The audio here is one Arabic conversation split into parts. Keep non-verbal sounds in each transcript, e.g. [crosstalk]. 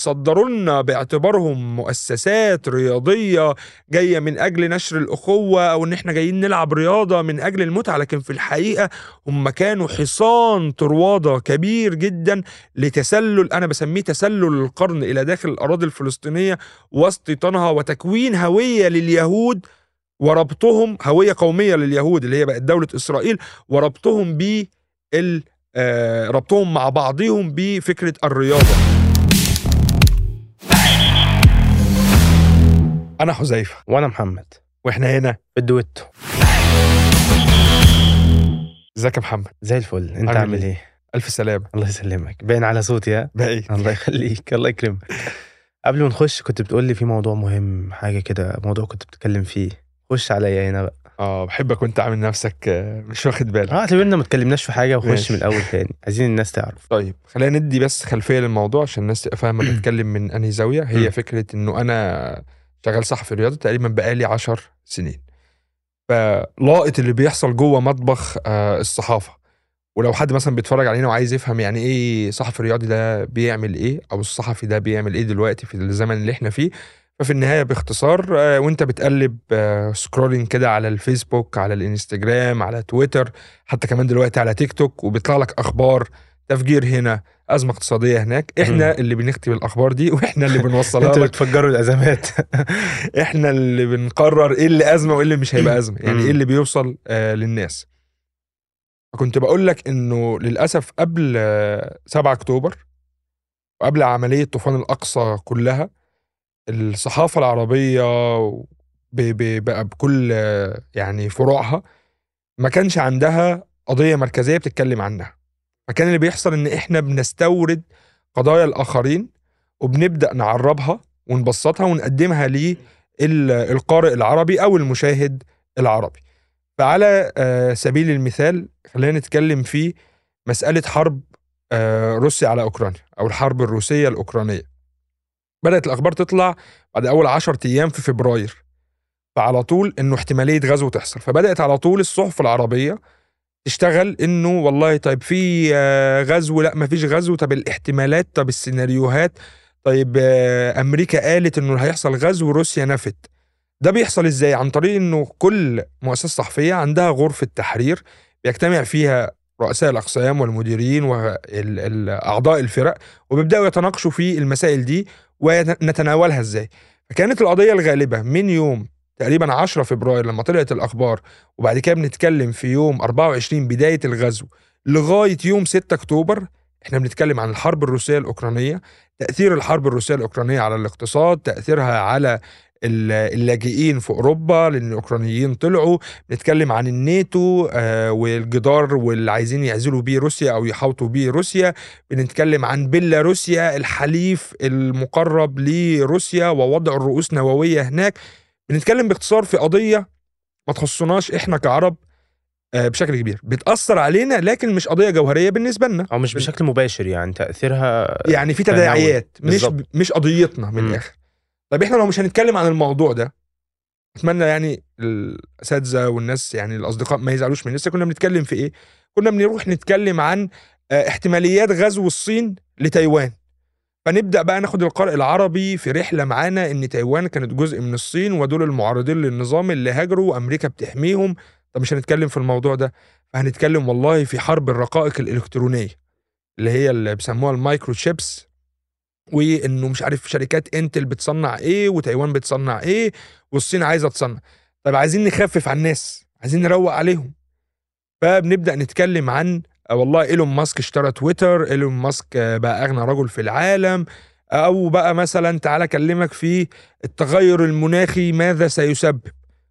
بيتصدروا لنا باعتبارهم مؤسسات رياضية جاية من أجل نشر الأخوة أو إن إحنا جايين نلعب رياضة من أجل المتعة. لكن في الحقيقة هم كانوا حصان طرواده كبير جدا لتسلل أنا بسميه تسلل القرن إلى داخل الأراضي الفلسطينية واستيطانها وتكوين هوية لليهود وربطهم هوية قومية لليهود اللي هي بقت دولة إسرائيل وربطهم ب آه ربطهم مع بعضهم بفكرة الرياضة. أنا حذيفة وأنا محمد وإحنا هنا في الدويتو. إزيك يا محمد؟ زي الفل. أنت عامل إيه؟ إيه؟ ألف سلامة. الله يسلمك. باين على صوتي ها؟ باقي الله يخليك الله يكرمك. قبل ما نخش كنت بتقول لي في موضوع مهم حاجة كده موضوع كنت بتتكلم فيه. خش عليا هنا بقى؟ آه بحبك وأنت عامل نفسك آه، مش واخد بالك. آه اعتبرنا ما اتكلمناش في حاجة وخش. من الأول تاني. عايزين الناس تعرف. طيب خلينا ندي بس خلفية للموضوع عشان الناس تبقى فاهمة [clears throat] بتكلم من أنهي زاوية. هي. فكرة إنه أنا شغال صحفي رياضه تقريبا بقالي عشر سنين. فلاقط اللي بيحصل جوه مطبخ آه، الصحافة. ولو حد مثلا بيتفرج علينا وعايز يفهم يعني إيه صحفي رياضي ده بيعمل إيه أو الصحفي ده بيعمل إيه دلوقتي في الزمن اللي إحنا فيه ففي النهاية باختصار آه، وأنت بتقلب scrolling كده على الفيسبوك على الإنستجرام على تويتر حتى كمان دلوقتي على تيك توك وبيطلع لك أخبار تفجير هنا أزمة اقتصادية هناك. إحنا اللي بنكتب الأخبار دي وإحنا اللي بنوصلها أنتوا اللي بتفجروا الأزمات. [laughs] إحنا اللي بنقرر إيه اللي أزمة وإيه اللي مش هيبقى أزمة. يعني. إيه اللي بيوصل آه للناس. فكنت بقول لك إنه للأسف قبل آه 7 أكتوبر وقبل عملية طوفان الأقصى كلها الصحافة العربية بقى بكل آه، يعني فروعها ما كانش عندها قضية مركزية بتتكلم عنها. فكان اللي بيحصل إن إحنا بنستورد قضايا الآخرين وبنبدأ نعربها ونبسطها ونقدمها للقارئ العربي أو المشاهد العربي. فعلى آه، سبيل المثال خلينا نتكلم في مسألة حرب آه، روسيا على أوكرانيا أو الحرب الروسية الأوكرانية. بدأت الأخبار تطلع بعد أول 10 أيام في فبراير فعلى طول إنه احتمالية غزو تحصل. فبدأت على طول الصحف العربية تشتغل إنه والله طيب في آه، غزو لا مفيش غزو. طب الاحتمالات طب السيناريوهات. طيب آه، أمريكا قالت إنه هيحصل غزو وروسيا نفت. ده بيحصل إزاي؟ عن طريق إنه كل مؤسسة صحفية عندها غرفة تحرير بيجتمع فيها رؤساء الأقسام والمديرين واعضاء الفرق وبيبدأوا يتناقشوا في المسائل دي ونتناولها إزاي. فكانت القضية الغالبة من يوم تقريبا 10 فبراير لما طلعت الأخبار وبعد كده بنتكلم في يوم 24 بداية الغزو. لغاية يوم 6 أكتوبر إحنا بنتكلم عن الحرب الروسية الأوكرانية تأثير الحرب الروسية الأوكرانية على الاقتصاد تأثيرها على ال- اللاجئين في أوروبا لأن الأوكرانيين طلعوا. بنتكلم عن الناتو آه، والجدار واللي عايزين يعزلوا بيه روسيا أو يحاوطوا بيه روسيا. بنتكلم عن بيلاروسيا الحليف المقرب لروسيا ووضع الرؤوس نووية هناك. بنتكلم باختصار في قضية ما تخصناش إحنا كعرب آه، بشكل كبير بتأثر علينا لكن مش قضية جوهرية بالنسبة لنا أو مش بشكل مباشر يعني تأثيرها يعني في. تداعيات مش بالظبط. مش قضيتنا من. الآخر طيب إحنا لو مش هنتكلم عن الموضوع ده أتمنى يعني الأساتذة والناس يعني الأصدقاء ما يزعلوش من لسه كنا بنتكلم في إيه كنا بنروح نتكلم عن آه، احتماليات غزو الصين لتايوان فنبدأ بقى ناخد القارئ العربي في رحلة معانا إن تايوان كانت جزء من الصين ودول المعارضين للنظام اللي هاجروا وأمريكا بتحميهم. طب مش هنتكلم في الموضوع ده فهنتكلم والله في حرب الرقائق الإلكترونية اللي هي اللي بيسموها ال microchips وإنه مش عارف شركات إنتل بتصنع إيه وتايوان بتصنع إيه والصين عايزة تصنع. طب عايزين نخفف على الناس عايزين نروق عليهم. فبنبدأ نتكلم عن والله إيلون ماسك اشترى تويتر إيلون ماسك آه، بقى أغنى رجل في العالم. أو بقى مثلا تعالى أكلمك في التغير المناخي ماذا سيسبب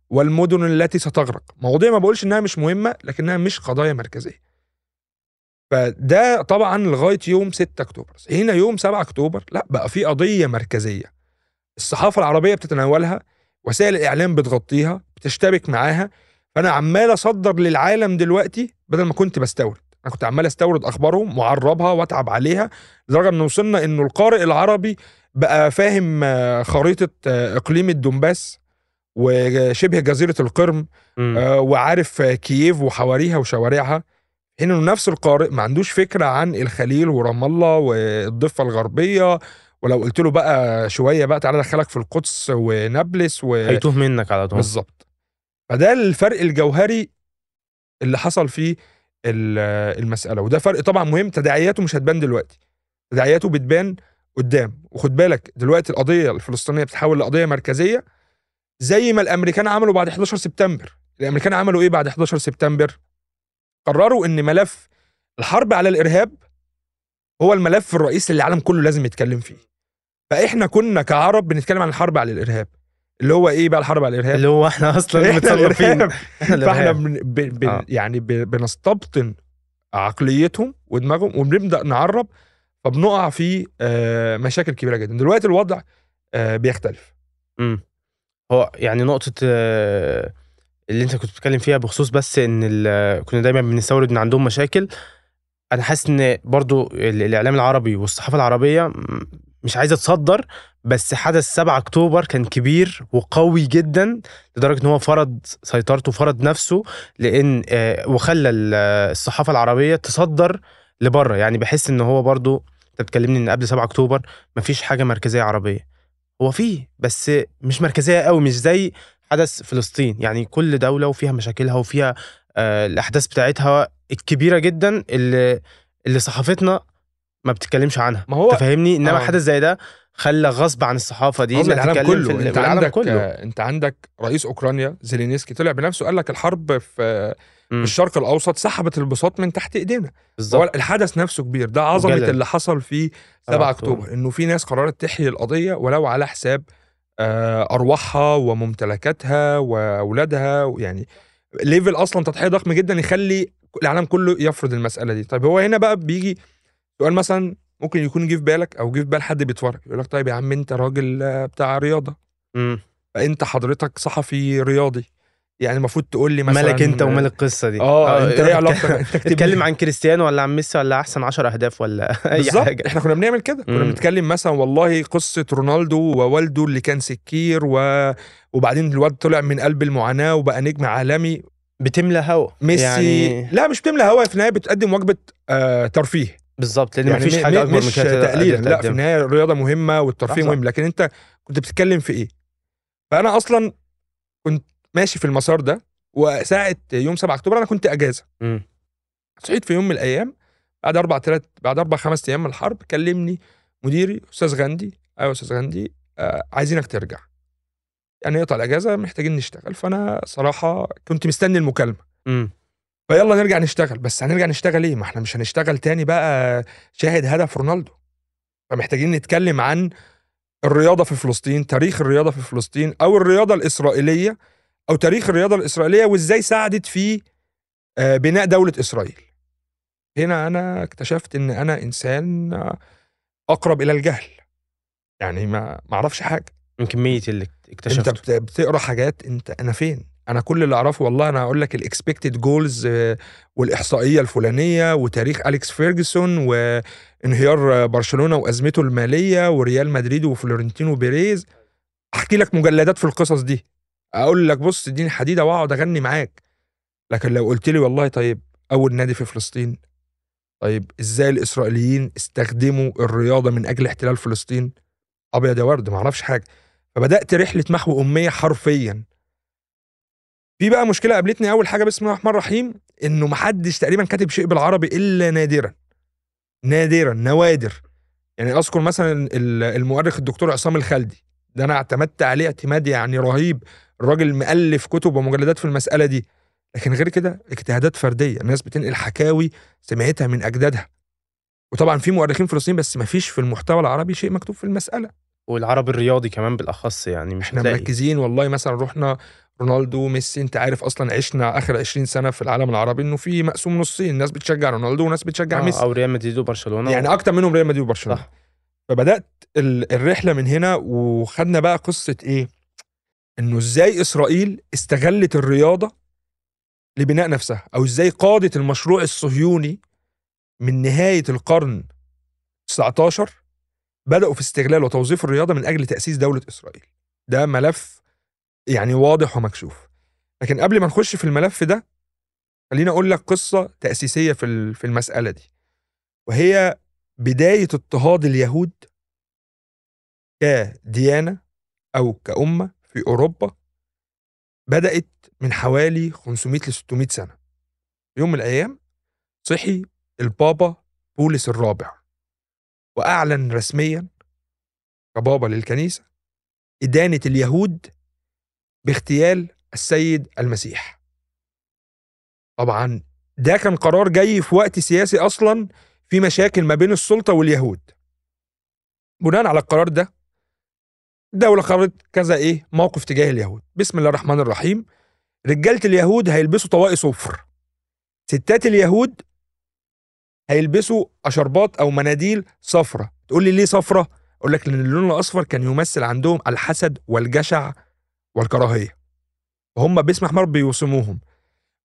والمدن التي ستغرق. مواضيع ما بقولش إنها مش مهمة لكنها مش قضايا مركزية. فده طبعا لغاية يوم 6 أكتوبر. هنا يوم 7 أكتوبر لا بقى في قضية مركزية. الصحافة العربية بتتناولها وسائل الإعلام بتغطيها بتشتبك معاها فأنا عمال أصدر للعالم دلوقتي بدل ما كنت بستورد. أنا كنت عمال أستورد اخبارهم واعربها وأتعب عليها لدرجة إن وصلنا إنه القارئ العربي بقى فاهم آه، خريطة آه، إقليم الدنباس وشبه جزيرة القرم مم. آه، وعارف كييف وحواريها وشوارعها. هنا نفس القارئ ما عندوش فكرة عن الخليل ورام الله والضفة الغربية. ولو قلت له بقى شوية بقى تعالى أدخلك في القدس ونابلس و... هيتوه منك على طول. بالظبط. فده الفرق الجوهري اللي حصل فيه المسألة. وده فرق طبعا مهم تداعياته مش هتبان دلوقتي. تداعياته بتبان قدام. وخد بالك دلوقتي القضية الفلسطينية بتتحول لقضية مركزية زي ما الأمريكان عملوا بعد 11 سبتمبر. الأمريكان عملوا إيه بعد 11 سبتمبر؟ قرروا إن ملف الحرب على الإرهاب هو الملف الرئيسي اللي العالم كله لازم يتكلم فيه. فإحنا كنا كعرب بنتكلم عن الحرب على الإرهاب. اللي هو إيه بقى الحرب على الإرهاب اللي هو إحنا أصلا. [laughs] إحنا [laughs] فإحنا. بن ب ب آه. يعني بنستبطن عقليتهم ودماغهم وبنبدأ نعرب فبنقع في آه، مشاكل كبيرة جدا دلوقتي الوضع آه، بيختلف مم. هو يعني نقطة آه، اللي أنت كنت بتتكلم فيها بخصوص بس إن كنا دايما بنستورد إن عندهم مشاكل أنا حاسس إن برضو ال- الإعلام العربي والصحافة العربية م- مش عايزة تصدر بس حدث 7 أكتوبر كان كبير وقوي جدا لدرجة إن هو فرض سيطرته فرض نفسه لأن آه، وخلى ال- الصحافة العربية تصدر لبره. يعني بحس إن هو برضو أنت بتكلمني إن قبل 7 أكتوبر مفيش حاجة مركزية عربية. هو فيه بس مش مركزية قوي مش زي حدث فلسطين. يعني كل دولة وفيها مشاكلها وفيها آه الأحداث بتاعتها الكبيرة جدا اللي اللي صحافتنا ما بتتكلمش عنها. ما هو تفهمني إنما آه. حدث زي ده خلى غصب عن الصحافة دي غصب العالم في كله. ال- انت العالم عندك كله. انت عندك رئيس أوكرانيا زيلينسكي طلع بنفسه قال لك الحرب في في مم. الشرق الأوسط سحبت البساط من تحت إيدينا. هو بالظبط الحدث نفسه كبير. ده عظمة مجلل. اللي حصل في 7 7 أكتوبر. إنه في ناس قررت تحيي القضية ولو على حساب آه، أرواحها وممتلكاتها وأولادها. يعني ليفل أصلا تضحية ضخم جدا يخلي العالم كله يفرض المسألة دي. طيب هو هنا بقى بيجي سؤال مثلا ممكن يكون جه في بالك أو جه في بال حد بيتفرج يقول لك طيب يا عم أنت راجل آه، بتاع رياضة. مم. فانت حضرتك صحفي رياضي يعني المفروض تقول لي مثلا مالك أنت ومال القصة دي. آه أنت إيه اتكلم- علاقتك. اتكلم [laughs] عن كريستيانو ولا عن ميسي ولا أحسن 10 أهداف ولا [laughs] أي حاجة؟ إحنا كنا بنعمل كده. كنا. بنتكلم مثلا والله قصة رونالدو ووالده اللي كان سكير و... وبعدين الواد طلع من قلب المعاناة وبقى نجم عالمي. بتملى هوا. ميسي يعني لا مش بتملى هوا في النهاية بتقدم وجبة آه ترفيه. بالظبط لأن يعني مفيش م- حاجة م- أكبر من كده تقدر تقليلا لا في. النهاية الرياضة مهمة والترفيه. مهم لكن أنت كنت بتتكلم في إيه فأنا أصلا كنت ماشي في المسار ده وساعة يوم 7 أكتوبر أنا كنت أجازة مم. صحيت في يوم من الأيام بعد أربع تلات بعد أربع خمس أيام من الحرب كلمني مديري أستاذ غاندي أيوه أستاذ غاندي آه عايزينك ترجع يعني اقطع الأجازة محتاجين نشتغل فأنا صراحة كنت مستني المكالمة مم. فيلا نرجع نشتغل. بس هنرجع نشتغل إيه؟ ما إحنا مش هنشتغل تاني بقى شاهد هدف رونالدو. فمحتاجين نتكلم عن الرياضة في فلسطين تاريخ الرياضة في فلسطين أو الرياضة الإسرائيلية أو تاريخ الرياضة الإسرائيلية وإزاي ساعدت في آه، بناء دولة إسرائيل. هنا أنا اكتشفت إن أنا إنسان آه، أقرب إلى الجهل. يعني ما ما أعرفش حاجة. من كمية اللي أنت اكتشفته. بت- بتقرأ حاجات أنت أنا فين؟ أنا كل اللي أعرفه والله أنا هقول لك ال expected goals والإحصائية الفلانية وتاريخ أليكس فيرجسون وانهيار آه، برشلونة وأزمته المالية وريال مدريد وفلورنتينو بيريز. أحكي لك مجلدات في القصص دي. أقول لك بص اديني حديده وأقعد أغني معاك. لكن لو قلت لي والله طيب أول نادي في فلسطين طيب إزاي الإسرائيليين استخدموا الرياضة من أجل احتلال فلسطين؟ أبيض يا ورد ما أعرفش حاجة. فبدأت رحلة محو أمية حرفيا. في بقى مشكلة قابلتني أول حاجة بسم الله الرحمن الرحيم إنه محدش تقريبا كاتب شيء بالعربي إلا نادرا نادرا نوادر. يعني أذكر مثلا ال- المؤرخ الدكتور عصام الخالدي ده أنا اعتمدت عليه اعتماد يعني رهيب الراجل مؤلف كتب ومجلدات في المسألة دي. لكن غير كده اجتهادات فردية الناس بتنقل حكاوي سمعتها من أجدادها. وطبعا في مؤرخين فلسطين بس ما فيش في المحتوى العربي شيء مكتوب في المسألة. والعرب الرياضي كمان بالأخص يعني مش إحنا هتلاقي. مركزين والله مثلا رحنا رونالدو ميسي أنت عارف أصلا عشنا آخر 20 سنة في العالم العربي إنه في مقسوم نصين ناس بتشجع رونالدو وناس بتشجع آه ميسي. أو ريال مدريد وبرشلونة. يعني أكتر منهم ريال مدريد وبرشلونة. صح. فبدأت ال- الرحلة من هنا وخدنا بقى قصة إيه؟ إنه إزاي إسرائيل استغلت الرياضة لبناء نفسها أو إزاي قادت المشروع الصهيوني من نهاية القرن 19 بدأوا في استغلال وتوظيف الرياضة من أجل تأسيس دولة إسرائيل. ده ملف يعني واضح ومكشوف. لكن قبل ما نخش في الملف ده خليني أقول لك قصة تأسيسية في في المسألة دي. وهي بداية اضطهاد اليهود كديانة أو كأمة في أوروبا بدأت من حوالي 500 ل 600 سنة. في يوم من الأيام صحي البابا بولس الرابع وأعلن رسميا كبابا للكنيسة إدانة اليهود باغتيال السيد المسيح. طبعا ده كان قرار جاي في وقت سياسي أصلا في مشاكل ما بين السلطة واليهود. بناء على القرار ده الدولة قررت كذا إيه موقف تجاه اليهود. بسم الله الرحمن الرحيم. رجالة اليهود هيلبسوا طواقي صفر. ستات اليهود هيلبسوا أشربات أو مناديل صفرة. تقول لي ليه صفرة؟ أقول لك لأن اللون الأصفر كان يمثل عندهم الحسد والجشع والكراهية. وهم باسم أحمر بيوصموهم.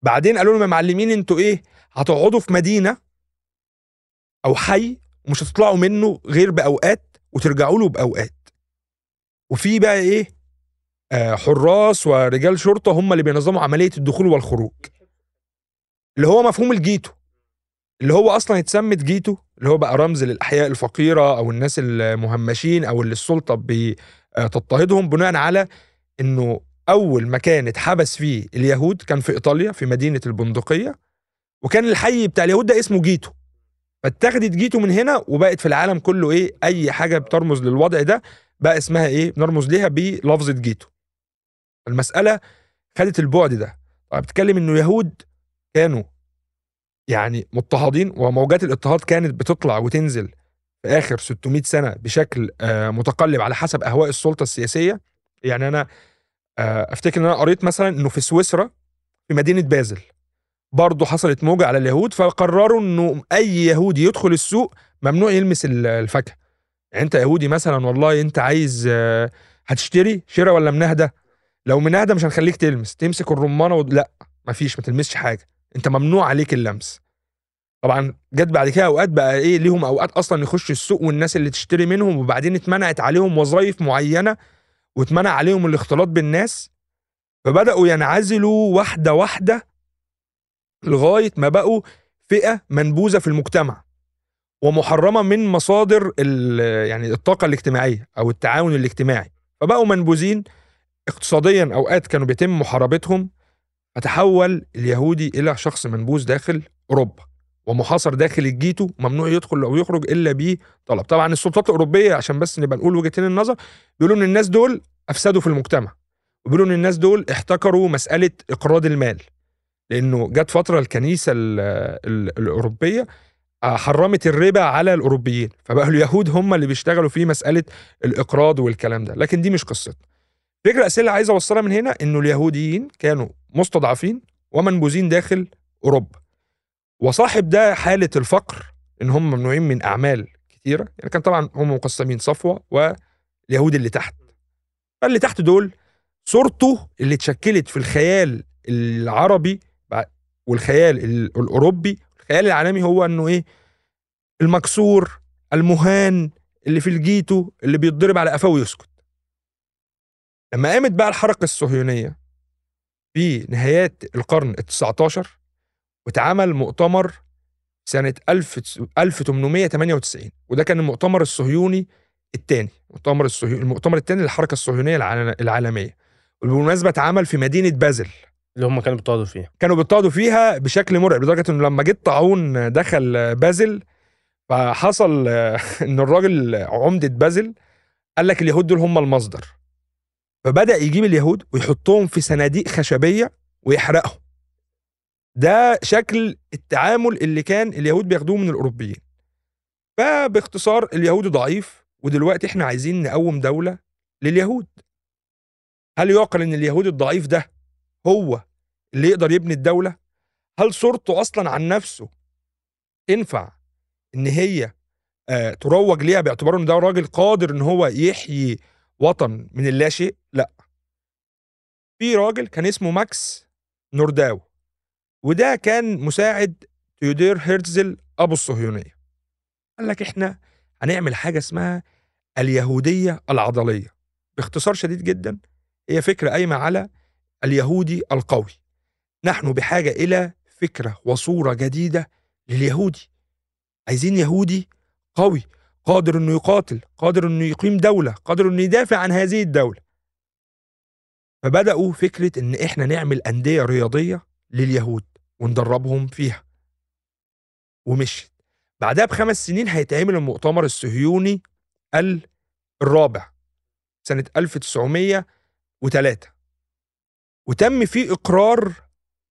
بعدين قالوا لهم يا معلمين أنتوا إيه؟ هتقعدوا في مدينة أو حي ومش هتطلعوا منه غير بأوقات وترجعوا له بأوقات. وفي بقى إيه؟ آه حراس ورجال شرطة هم اللي بينظموا عملية الدخول والخروج. اللي هو مفهوم الجيتو. اللي هو أصلا اتسمت جيتو اللي هو بقى رمز للأحياء الفقيرة أو الناس المهمشين أو اللي السلطة بتضطهدهم بناء على إنه أول مكان اتحبس فيه اليهود كان في إيطاليا في مدينة البندقية وكان الحي بتاع اليهود ده اسمه جيتو. فاتخذت جيتو من هنا وبقت في العالم كله إيه أي حاجة بترمز للوضع ده بقى اسمها إيه بنرمز ليها بلفظة جيتو. المسألة خدت البعد ده. طيب بتتكلم إنه يهود كانوا يعني مضطهدين وموجات الاضطهاد كانت بتطلع وتنزل في آخر 600 سنة بشكل آه متقلب على حسب أهواء السلطة السياسية. يعني أنا آه أفتكر إن أنا قريت مثلا إنه في سويسرا في مدينة بازل برضه حصلت موجة على اليهود فقرروا إنه أي يهودي يدخل السوق ممنوع يلمس الفاكهة. يعني أنت يهودي مثلا والله أنت عايز آه هتشتري شراء ولا منهده لو منهده مش هنخليك تلمس تمسك الرمانه و... لا مفيش ما تلمسش حاجة. أنت ممنوع عليك اللمس. طبعا جت بعد كده أوقات بقى إيه ليهم أوقات أصلا يخش السوق والناس اللي تشتري منهم وبعدين اتمنعت عليهم وظائف معينة واتمنع عليهم الاختلاط بالناس فبدأوا ينعزلوا واحدة واحدة لغاية ما بقوا فئة منبوذة في المجتمع ومحرمة من مصادر يعني الطاقة الاجتماعية أو التعاون الاجتماعي. فبقوا منبوذين اقتصاديا أوقات كانوا بيتم محاربتهم فتحول اليهودي إلى شخص منبوذ داخل أوروبا. ومحاصر داخل الجيتو ممنوع يدخل أو يخرج إلا بطلب طبعا السلطات الأوروبية عشان بس نبقى نقول وجهتين النظر بيقولوا إن الناس دول أفسدوا في المجتمع وبيقولوا إن الناس دول احتكروا مسألة إقراض المال لأنه جت فترة الكنيسة ال ال الأوروبية حرمت الربا على الأوروبيين فبقى اليهود هم اللي بيشتغلوا في مسألة الإقراض والكلام ده. لكن دي مش قصتنا. الاساسيه اللي عايز أوصلها من هنا إنه اليهوديين كانوا مستضعفين ومنبوذين داخل أوروبا. وصاحب ده حالة الفقر إن هم ممنوعين من أعمال كثيره يعني كان طبعا هم مقسمين صفوة واليهود اللي تحت. فاللي تحت دول صورته اللي اتشكلت في الخيال العربي والخيال الأوروبي الخيال العالمي هو إنه إيه؟ المكسور المهان اللي في الجيتو اللي بيتضرب على قفاه ويسكت. لما قامت بقى الحركة الصهيونية في نهايات القرن ال 19 واتعمل مؤتمر سنة 1898 وده كان المؤتمر الصهيوني الثاني المؤتمر الصهيوني المؤتمر الثاني للحركة الصهيونية العالمية. وبالمناسبة اتعمل في مدينة بازل. اللي هم كانوا بيضطهدوا فيها. كانوا بيضطهدوا فيها بشكل مرعب لدرجة انه لما جه طاعون دخل بازل فحصل [laughs] إن الراجل عمدة بازل قال لك اليهود دول هم المصدر. فبدأ يجيب اليهود ويحطهم في صناديق خشبية ويحرقهم. ده شكل التعامل اللي كان اليهود بياخدوه من الأوروبيين. فباختصار اليهود ضعيف ودلوقتي إحنا عايزين نقوم دولة لليهود. هل يعقل إن اليهود الضعيف ده هو اللي يقدر يبني الدولة؟ هل صورته أصلا عن نفسه تنفع إن هي آه تروج ليها باعتباره إن ده راجل قادر إن هو يحيي وطن من اللاشيء لا. في راجل كان اسمه ماكس نورداو. وده كان مساعد تيودير هيرتزل أبو الصهيونية. قال لك إحنا هنعمل حاجة اسمها اليهودية العضلية. باختصار شديد جدا هي فكرة قايمة على اليهودي القوي. نحن بحاجة إلى فكرة وصورة جديدة لليهودي. عايزين يهودي قوي قادر إنه يقاتل قادر إنه يقيم دولة قادر إنه يدافع عن هذه الدولة. فبدأوا فكرة إن إحنا نعمل أندية رياضية لليهود. وندربهم فيها. ومشيت. بعدها بخمس سنين هيتعمل المؤتمر الصهيوني ال- الرابع سنة 1903 وتم فيه إقرار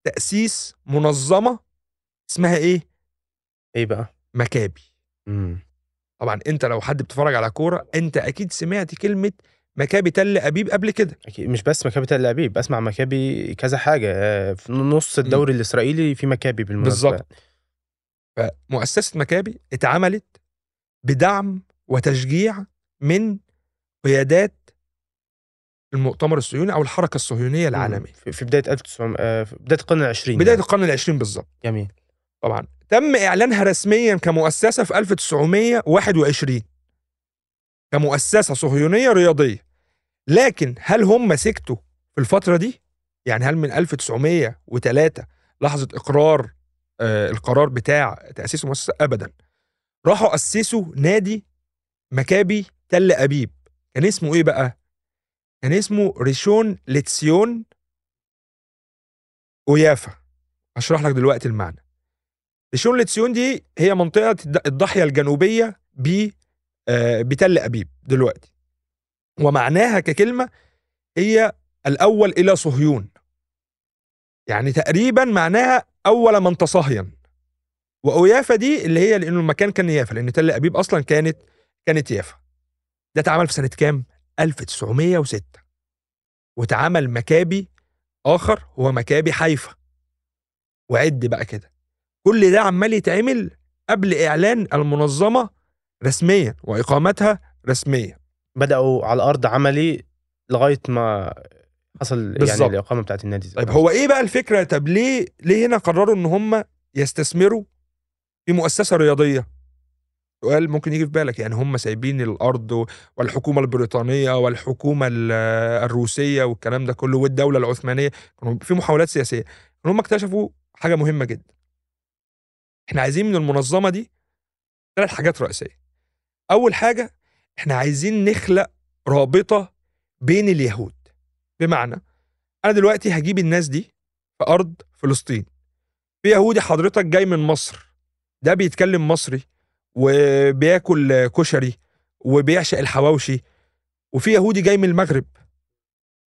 تأسيس منظمة اسمها إيه؟ إيه بقى؟ مكابي. مم. طبعا أنت لو حد بتتفرج على كورة أنت أكيد سمعت كلمة مكابي تل أبيب قبل كده. أكيد مش بس مكابي تل أبيب بسمع مكابي كذا حاجة. آه، في نص الدوري الإسرائيلي في مكابي بالمناسبة. بالظبط. فمؤسسة مكابي اتعملت بدعم وتشجيع من قيادات المؤتمر الصهيوني أو الحركة الصهيونية العالمية. في بداية 1900 آه، في بداية القرن العشرين بداية يعني. القرن العشرين بالظبط. جميل. طبعا. تم إعلانها رسميا كمؤسسة في 1921 كمؤسسة صهيونية رياضية لكن هل هم سكتوا في الفترة دي؟ يعني هل من 1903 لحظة إقرار آه القرار بتاع تأسيس المؤسسة؟ أبدا راحوا أسسوا نادي مكابي تل أبيب كان اسمه إيه بقى؟ كان اسمه ريشون لتسيون أو يافا هشرح لك دلوقتي المعنى ريشون لتسيون دي هي منطقة الض- الضاحية الجنوبية ب آه، بتل أبيب دلوقتي. ومعناها ككلمة هي الأول إلى صهيون. يعني تقريبا معناها أول من تصهين وأويافا دي اللي هي لأنه المكان كان يافا لأن تل أبيب أصلا كانت كانت يافا. ده اتعمل في سنة كام؟ 1906 واتعمل مكابي آخر هو مكابي حيفا. وعد بقى كده. كل ده عمال يتعمل قبل إعلان المنظمة رسميا وإقامتها رسميا. بدأوا على الأرض عملي لغاية ما حصل بالظبط. يعني الإقامة بتاعت النادي. طيب هو إيه بقى الفكرة؟ طب ليه ليه هنا قرروا إن هم يستثمروا في مؤسسة رياضية؟ سؤال ممكن يجي في بالك. يعني هم سايبين الأرض والحكومة البريطانية والحكومة ال- الروسية والكلام ده كله والدولة العثمانية. كانوا في محاولات سياسية. هم اكتشفوا حاجة مهمة جدا. إحنا عايزين من المنظمة دي ثلاث حاجات رئيسية. أول حاجة إحنا عايزين نخلق رابطة بين اليهود. بمعنى أنا دلوقتي هجيب الناس دي في أرض فلسطين. في يهودي حضرتك جاي من مصر ده بيتكلم مصري وبياكل كشري وبيعشق الحواوشي وفي يهودي جاي من المغرب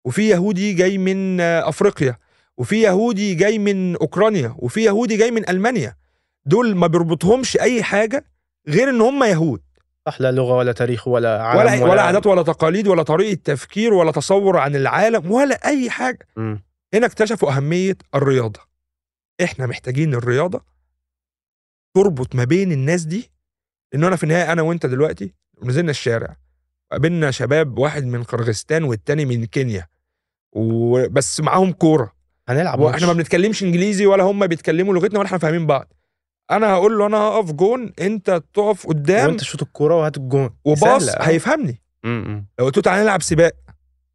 وفي يهودي جاي من أفريقيا وفي يهودي جاي من أوكرانيا وفي يهودي جاي من ألمانيا. دول ما بيربطهمش أي حاجة غير إن هم يهود. صح لا لغة ولا تاريخ ولا عالم ولا ولا عادات ولا تقاليد ولا طريقة تفكير ولا تصور عن العالم ولا أي حاجة. مم. هنا اكتشفوا أهمية الرياضة. إحنا محتاجين الرياضة تربط ما بين الناس دي لأن أنا في النهاية أنا وأنت دلوقتي نزلنا الشارع قابلنا شباب واحد من قرغستان والتاني من كينيا وبس معاهم كورة. هنلعب وإحنا ما بنتكلمش إنجليزي ولا هم بيتكلموا لغتنا ولا إحنا فاهمين بعض. أنا هقول له أنا هقف جون انت تقف قدام وانت شوط الكورة وهات الجون. وباص آه. هيفهمني. مم. لو قلت له تعالى نلعب سباق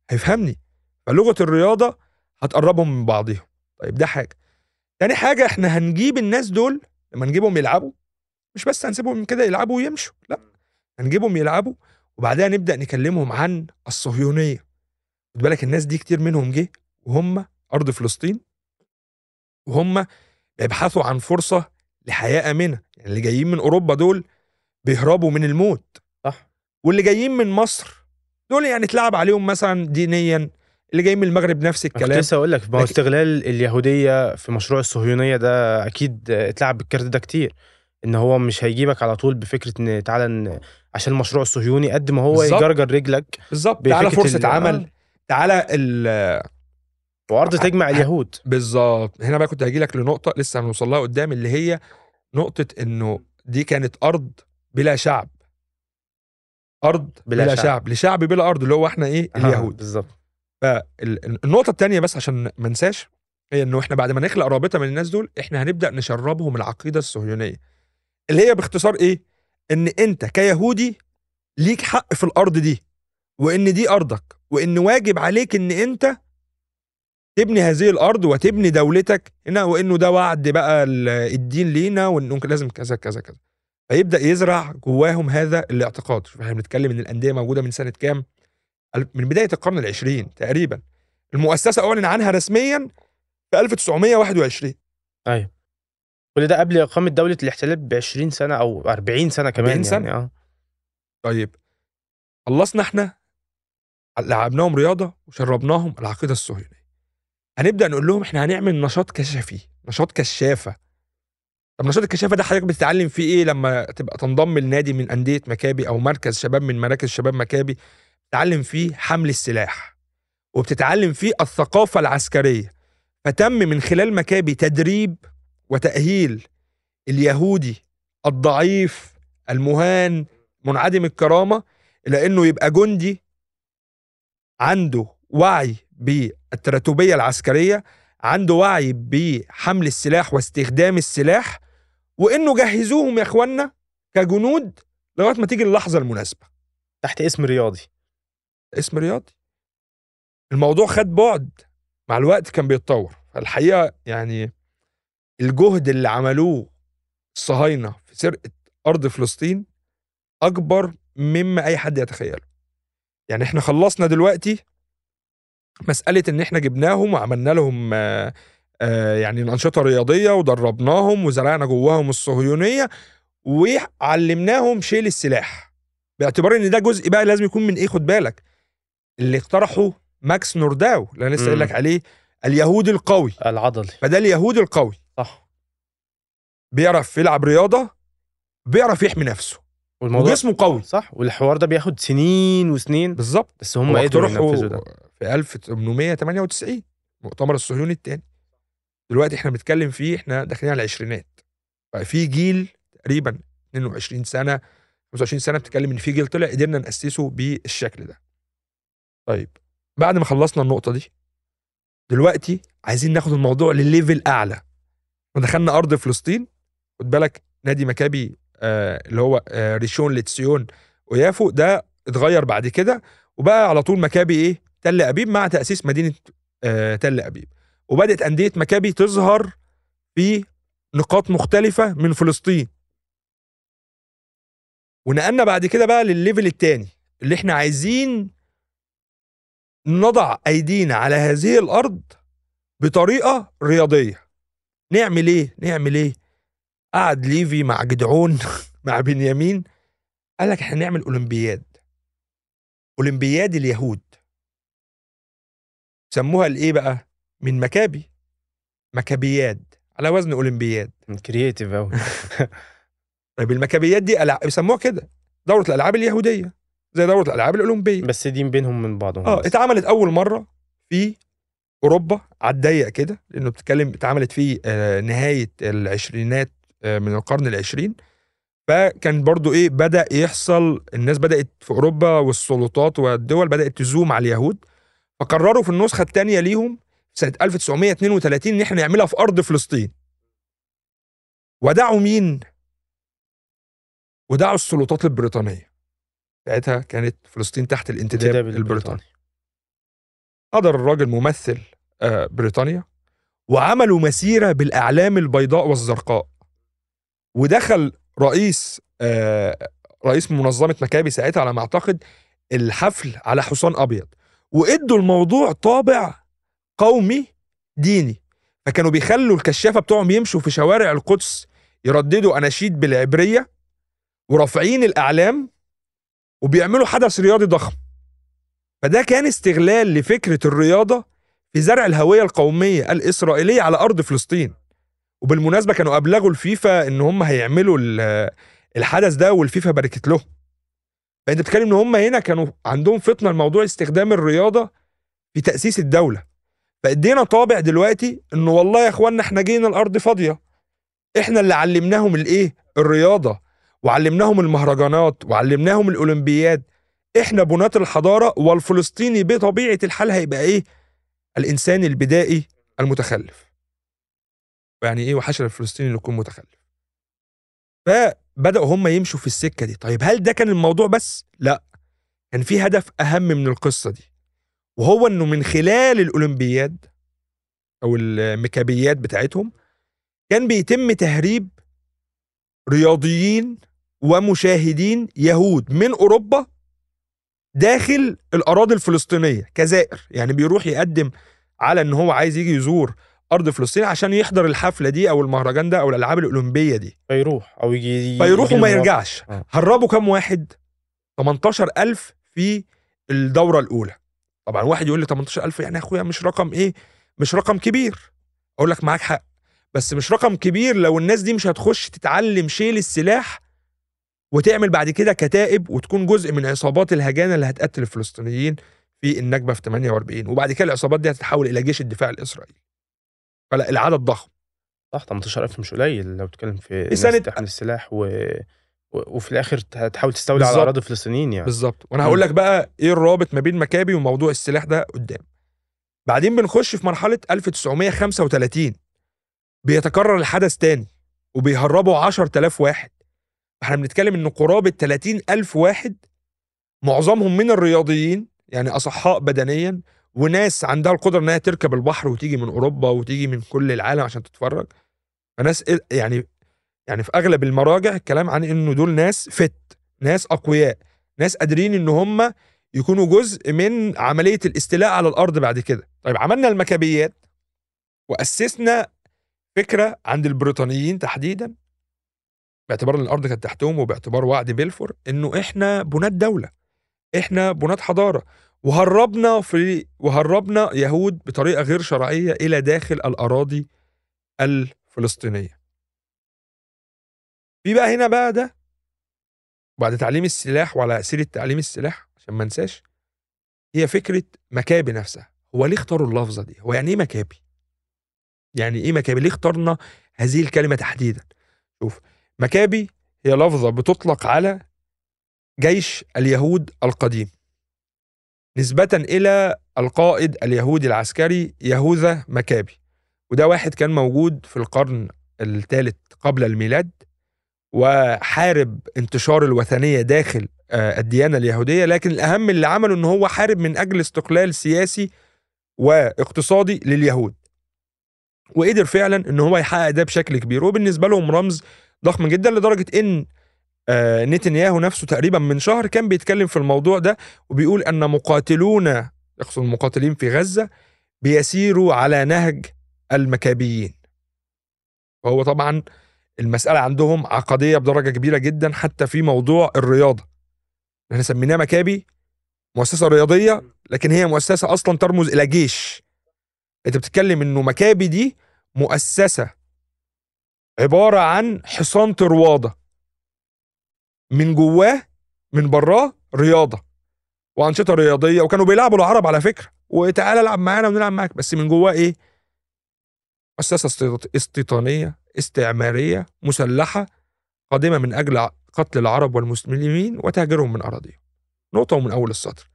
هيفهمني. فلغة الرياضة هتقربهم من بعضهم طيب ده حاجة. تاني حاجة إحنا هنجيب الناس دول لما نجيبهم يلعبوا مش بس هنسيبهم كده يلعبوا ويمشوا لا. هنجيبهم يلعبوا وبعدها نبدأ نكلمهم عن الصهيونية. خد بالك الناس دي كتير منهم جه وهم أرض فلسطين وهم بيبحثوا عن فرصة لحياة آمنة. يعني اللي جايين من أوروبا دول بيهربوا من الموت. صح. واللي جايين من مصر دول يعني اتلعب عليهم مثلا دينيا. اللي جاي من المغرب نفس أنا كنت الكلام. لسه أقول لك ما لكن- استغلال اليهودية في مشروع الصهيونية ده أكيد اتلعب بالكارت ده كتير. إن هو مش هيجيبك على طول بفكرة إن تعالى عشان المشروع الصهيوني قد ما هو بالظبط. يجرجر رجلك بالظبط. تعالى فرصة ال- عمل. آه. تعالى ال- وارض تجمع اليهود. بالظبط. هنا بقى كنت هجي لك لنقطة لسه هنوصل لها قدام اللي هي نقطة إنه دي كانت أرض بلا شعب. أرض بلا, بلا شعب. شعب. لشعب بلا أرض اللي هو إحنا إيه؟ اليهود. بالظبط. فالنقطه الثانية بس عشان ما انساش هي إنه إحنا بعد ما نخلق رابطة من الناس دول إحنا هنبدأ نشربهم العقيدة الصهيونية. اللي هي باختصار إيه؟ إن أنت كيهودي ليك حق في الأرض دي وإن دي أرضك وإن واجب عليك إن أنت تبني هذه الأرض وتبني دولتك. هنا وانه ده وعد بقى ال- الدين لينا وإنه لازم كذا كذا كذا. فيبدأ يزرع جواهم هذا الاعتقاد. شوف إحنا بنتكلم إن الأندية موجودة من سنة كام؟ من بداية القرن العشرين تقريبا. المؤسسة أعلن عنها رسميا في 1921 أيوه كل ده قبل إقامة دولة الاحتلال ب 20 سنة أو 40 سنة كمان 40 سنة. يعني آه. طيب. خلصنا إحنا لعبناهم رياضة وشربناهم العقيدة الصهيونية. هنبدأ نقول لهم إحنا هنعمل نشاط كشفي نشاط كشافة. طب نشاط الكشافة ده حضرتك بتتعلم فيه إيه لما تبقى تنضم لنادي من أندية مكابي أو مركز شباب من مراكز شباب مكابي؟ بتتعلم فيه حمل السلاح وبتتعلم فيه الثقافة العسكرية. فتم من خلال مكابي تدريب وتأهيل اليهودي الضعيف المهان منعدم الكرامة إلى إنه يبقى جندي عنده وعي بالتراتبية العسكرية عنده وعي بحمل السلاح واستخدام السلاح وإنه جهزوهم يا اخوانا كجنود لغاية ما تيجي اللحظة المناسبة. تحت اسم رياضي. اسم رياضي. الموضوع خد بعد مع الوقت كان بيتطور. فالحقيقة يعني الجهد اللي عملوه الصهاينه في سرقة أرض فلسطين أكبر مما أي حد يتخيله. يعني إحنا خلصنا دلوقتي مسألة إن إحنا جبناهم وعملنا لهم آه، آه، يعني الأنشطة الرياضية ودربناهم وزرعنا جواهم الصهيونية وعلمناهم شيل السلاح. باعتبار إن ده جزء بقى لازم يكون من إيه خد بالك اللي اقترحه ماكس نورداو اللي أنا لسه قايل لك. عليه اليهودي القوي. العضلي. فده اليهودي القوي. صح. بيعرف يلعب رياضة بيعرف يحمي نفسه والموضوع وجسمه قوي. صح والحوار ده بياخد سنين وسنين. بالظبط. بس هم قدروا ينفذوا ده. في 1898 مؤتمر الصهيوني الثاني دلوقتي إحنا بنتكلم فيه إحنا داخلين على العشرينات. ففي جيل تقريبا 22 سنة 25 سنة بتتكلم إن في جيل طلع قدرنا نأسسه بالشكل ده. طيب بعد ما خلصنا النقطة دي دلوقتي عايزين ناخد الموضوع لليفل أعلى. ودخلنا أرض فلسطين خد بالك نادي مكابي آه اللي هو آه ريشون لتسيون ويافو ده اتغير بعد كده. وبقى على طول مكابي إيه؟ تل أبيب مع تأسيس مدينة آه تل أبيب. وبدأت أندية مكابي تظهر في نقاط مختلفة من فلسطين. ونقلنا بعد كده بقى للل level الثاني اللي إحنا عايزين نضع أيدينا على هذه الأرض بطريقة رياضية. نعمل إيه؟ نعمل إيه؟ قعد ليفي مع جدعون [laughs] مع بنيامين قال لك إحنا نعمل أولمبياد. أولمبياد اليهود. سموها الإيه بقى؟ من مكابي. مكابياد. على وزن أولمبياد. creative قوي [laughs] طيب المكابيات دي ألع... بيسموها كده. دورة الألعاب اليهودية. زي دورة الألعاب الأولمبية. بس دي بينهم من بعضهم. آه. اتعملت أول مرة في أوروبا. على الضيق كده لأنه بتتكلم اتعملت في آه، نهاية العشرينات آه، من القرن العشرين. فكان برضو إيه بدأ يحصل الناس بدأت في أوروبا والسلطات والدول بدأت تزوم على اليهود. فقرروا في النسخة الثانية ليهم سنة 1932 إن إحنا نعملها في أرض فلسطين. ودعوا مين؟ ودعوا السلطات البريطانية. ساعتها كانت فلسطين تحت الانتداب انتداب البريطاني. حضر الراجل ممثل آه، بريطانيا وعملوا مسيرة بالأعلام البيضاء والزرقاء. ودخل رئيس آه، رئيس منظمة مكابي ساعتها على ما أعتقد الحفل على حصان أبيض. وإدوا الموضوع طابع قومي ديني. فكانوا بيخلوا الكشافة بتوعهم يمشوا في شوارع القدس يرددوا أناشيد بالعبرية ورافعين الأعلام وبيعملوا حدث رياضي ضخم. فده كان استغلال لفكرة الرياضة في زرع الهوية القومية الإسرائيلية على أرض فلسطين. وبالمناسبة كانوا أبلغوا الفيفا إن هم هيعملوا ال- الحدث ده والفيفا باركت لهم. فأنت بتتكلم إن هم هنا كانوا عندهم فطنة لموضوع استخدام الرياضة في تأسيس الدولة. فإدينا طابع دلوقتي إنه والله يا إخوانا إحنا جينا الأرض فاضية. إحنا اللي علمناهم الإيه؟ الرياضة وعلمناهم المهرجانات وعلمناهم الأولمبياد. إحنا بناة الحضارة والفلسطيني بطبيعة الحال هيبقى إيه؟ الإنسان البدائي المتخلف. يعني إيه وحشر الفلسطيني اللي يكون متخلف؟ فبدأوا هم يمشوا في السكة دي. طيب هل ده كان الموضوع بس؟ لا. كان في هدف أهم من القصة دي وهو إنه من خلال الأولمبياد أو المكابيات بتاعتهم كان بيتم تهريب رياضيين ومشاهدين يهود من أوروبا داخل الأراضي الفلسطينية كزائر. يعني بيروح يقدم على إن هو عايز يجي يزور أرض فلسطين عشان يحضر الحفلة دي أو المهرجان ده أو الألعاب الأولمبية دي. فيروح أو يجي فيروح وما. يرجعش. آه. هربوا كام واحد؟ 18000 في الدورة الأولى. طبعا واحد يقول لي 18000 يعني يا أخويا مش رقم إيه؟ مش رقم كبير. أقول لك معاك حق. بس مش رقم كبير لو الناس دي مش هتخش تتعلم شيل السلاح وتعمل بعد كده كتائب وتكون جزء من عصابات الهجانة اللي هتقتل الفلسطينيين في النكبه في 48 وبعد كده العصابات دي هتتحول إلى جيش الدفاع الإسرائيلي. فلا العدد ضخم. صح 18000 مش قليل لو بتتكلم في سنة- تحمل السلاح و... و... وفي الآخر تحاول تستولي على بالظبط. أراضي الفلسطينيين يعني. بالظبط. وأنا. هقول لك بقى إيه الرابط ما بين مكابي وموضوع السلاح ده قدام. بعدين بنخش في مرحلة 1935 بيتكرر الحدث تاني وبيهربوا 10000 واحد. إحنا بنتكلم إن قرابة 30000 واحد معظمهم من الرياضيين يعني أصحاء بدنيا وناس عندها القدرة إنها تركب البحر وتيجي من أوروبا وتيجي من كل العالم عشان تتفرج. فناس يعني يعني في أغلب المراجع الكلام عن إنه دول ناس فت ناس أقوياء ناس قادرين إن هم يكونوا جزء من عملية الاستيلاء على الأرض بعد كده. طيب عملنا المكابيات وأسسنا فكرة عند البريطانيين تحديدا باعتبار إن الأرض كانت تحتهم وباعتبار وعد بلفور إنه إحنا بنات دولة إحنا بنات حضارة. وهربنا في وهربنا يهود بطريقة غير شرعية إلى داخل الأراضي الفلسطينية. في بقى هنا بقى ده بعد تعليم السلاح وعلى سيره تعليم السلاح عشان ما انساش هي فكرة مكابي نفسها. هو ليه اختاروا اللفظة دي؟ هو يعني إيه مكابي؟ يعني إيه مكابي؟ ليه اخترنا هذه الكلمة تحديدا؟ شوف مكابي هي لفظة بتطلق على جيش اليهود القديم. نسبة إلى القائد اليهودي العسكري يهوذا مكابي. وده واحد كان موجود في القرن الثالث قبل الميلاد وحارب انتشار الوثنية داخل آه، الديانة اليهودية. لكن الأهم اللي عمله إن هو حارب من أجل استقلال سياسي واقتصادي لليهود. وقدر فعلا إن هو يحقق ده بشكل كبير. وبالنسبة لهم رمز ضخم جدا لدرجة إن آه، نتنياهو نفسه تقريبا من شهر كان بيتكلم في الموضوع ده وبيقول أن مقاتلون يقصد المقاتلين في غزة بيسيروا على نهج المكابيين. وهو طبعا المسألة عندهم عقدية بدرجة كبيرة جدا حتى في موضوع الرياضة. إحنا سميناه مكابي مؤسسة رياضية لكن هي مؤسسة أصلا ترمز إلى جيش. أنت بتتكلم إنه مكابي دي مؤسسة عبارة عن حصان طرواده من جواه من براه رياضة وأنشطة رياضية وكانوا بيلعبوا العرب على فكرة وتعالى العب معانا ونلعب معاك بس من جواه إيه؟ مؤسسة استيط- استيطانية استعمارية مسلحة قادمة من أجل قتل العرب والمسلمين وتهجيرهم من أراضيهم. نقطة ومن أول السطر.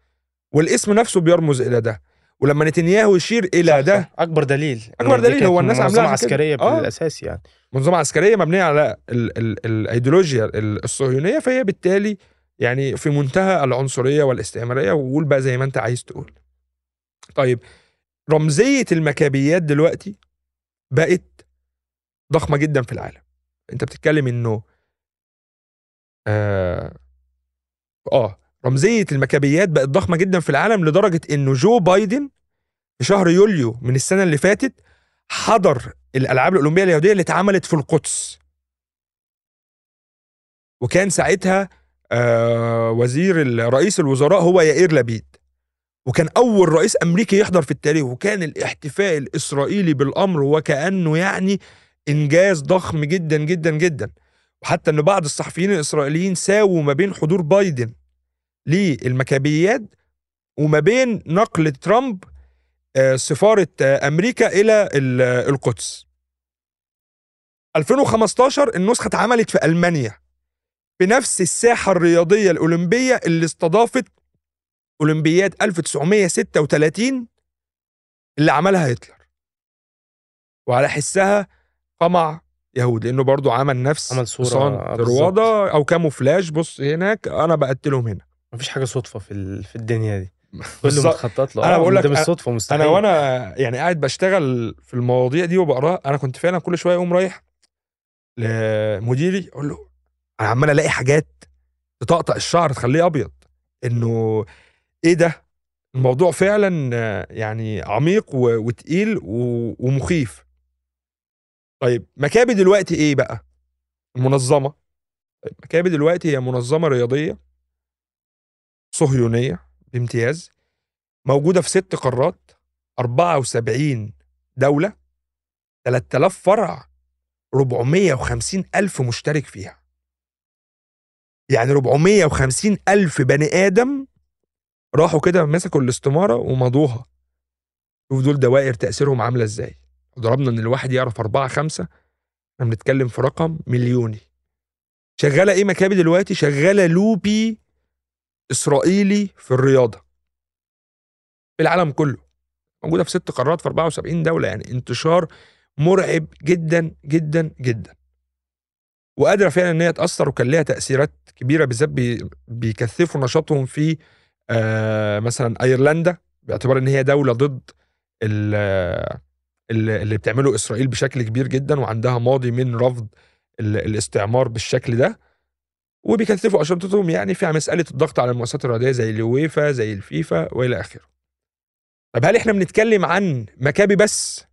والاسم نفسه بيرمز إلى ده ولما نتنياهو يشير إلى ده. أكبر دليل أكبر إن دي دليل هو الناس منظمه عاملاها عشان كده. عسكرية آه. بالأساس يعني منظومة عسكرية مبنية على ال ال الإيديولوجيا ال- الصهيونية فهي بالتالي يعني في منتهى العنصرية والاستعمارية وقول بقى زي ما أنت عايز تقول. طيب رمزية المكابيات دلوقتي بقت ضخمة جدا في العالم. أنت بتتكلم إنه آه, آه رمزية المكابيات بقت ضخمة جدا في العالم لدرجة إنه جو بايدن في شهر يوليو من السنة اللي فاتت حضر الألعاب الأولمبية اليهودية اللي اتعملت في القدس. وكان ساعتها آه وزير رئيس الوزراء هو يائير لبيد. وكان أول رئيس أمريكي يحضر في التاريخ. وكان الاحتفاء الإسرائيلي بالأمر وكأنه يعني إنجاز ضخم جدا جدا جدا. وحتى إن بعض الصحفيين الإسرائيليين ساووا ما بين حضور بايدن للمكابيات وما بين نقل ترامب آه، سفارة آه، أمريكا إلى آه، القدس. 2015 النسخة اتعملت في ألمانيا بنفس الساحة الرياضية الأولمبية اللي استضافت أولمبياد 1936 اللي عملها هتلر. وعلى حسها قمع يهود لأنه برضو عمل نفس عمل طروادة أو كاموفلاج. بص هناك أنا بقتلهم هنا. مفيش حاجة صدفة في ال... في الدنيا دي. [laughs] كله. متخطط له. أنا آه، بقول لك ده مش صدفة مستحيل. أنا وأنا يعني قاعد بشتغل في المواضيع دي وبقراها أنا كنت فعلا كل شوية أقوم رايح لمديري أقول له أنا عمال ألاقي حاجات تطقطق الشعر تخليه أبيض. إنه إيه ده؟ الموضوع فعلا يعني عميق وتقيل ومخيف. طيب مكابي دلوقتي إيه بقى؟ منظمة. طيب مكابي دلوقتي هي منظمة رياضية. صهيونية بامتياز موجودة في ست قارات 74 دولة 3000 فرع 450 ألف مشترك فيها. يعني 450 ألف بني آدم راحوا كده مسكوا الاستمارة ومضوها. شوف دول دوائر تأثيرهم عاملة إزاي. ضربنا إن الواحد يعرف أربعة خمسة إحنا بنتكلم في رقم مليوني. شغالة إيه مكابي دلوقتي؟ شغالة لوبي إسرائيلي في الرياضة. في العالم كله. موجودة في ست قارات في 74 دولة يعني انتشار مرعب جدا جدا جدا. وقادرة فعلا إن هي تأثر وكان ليها تأثيرات كبيرة بالذات بي بيكثفوا نشاطهم في آه مثلا أيرلندا باعتبار إن هي دولة ضد ال- ال- اللي بتعمله إسرائيل بشكل كبير جدا وعندها ماضي من رفض ال- الاستعمار بالشكل ده. وبيكثفوا انشطتهم يعني في مسألة الضغط على المؤسسات الرياضية زي اليويفا زي الفيفا وإلى آخره. طب هل إحنا بنتكلم عن مكابي بس؟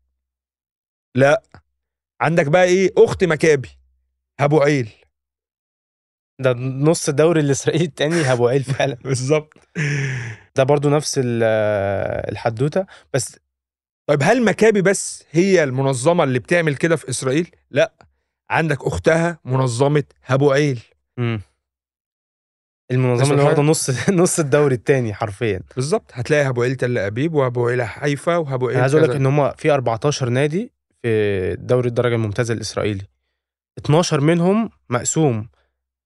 لا. عندك بقى إيه؟ أخت مكابي ابو عيل. ده نص الدوري الإسرائيلي التاني ابو عيل فعلا. [laughs] بالظبط. ده برضو نفس ال- الحدوتة. بس طيب هل مكابي بس هي المنظمة اللي بتعمل كده في إسرائيل؟ لا. عندك أختها منظمة ابو عيل. المنظمة اللي؟ واخدة نص [laughs] نص الدوري التاني حرفيا بالظبط هتلاقي أبو عيل تل ابيب وأبو عيل حيفا وأبو عيل عايز أقول لك. إن هم في 14 نادي في دوري الدرجة الممتازة الإسرائيلي 12 منهم مقسوم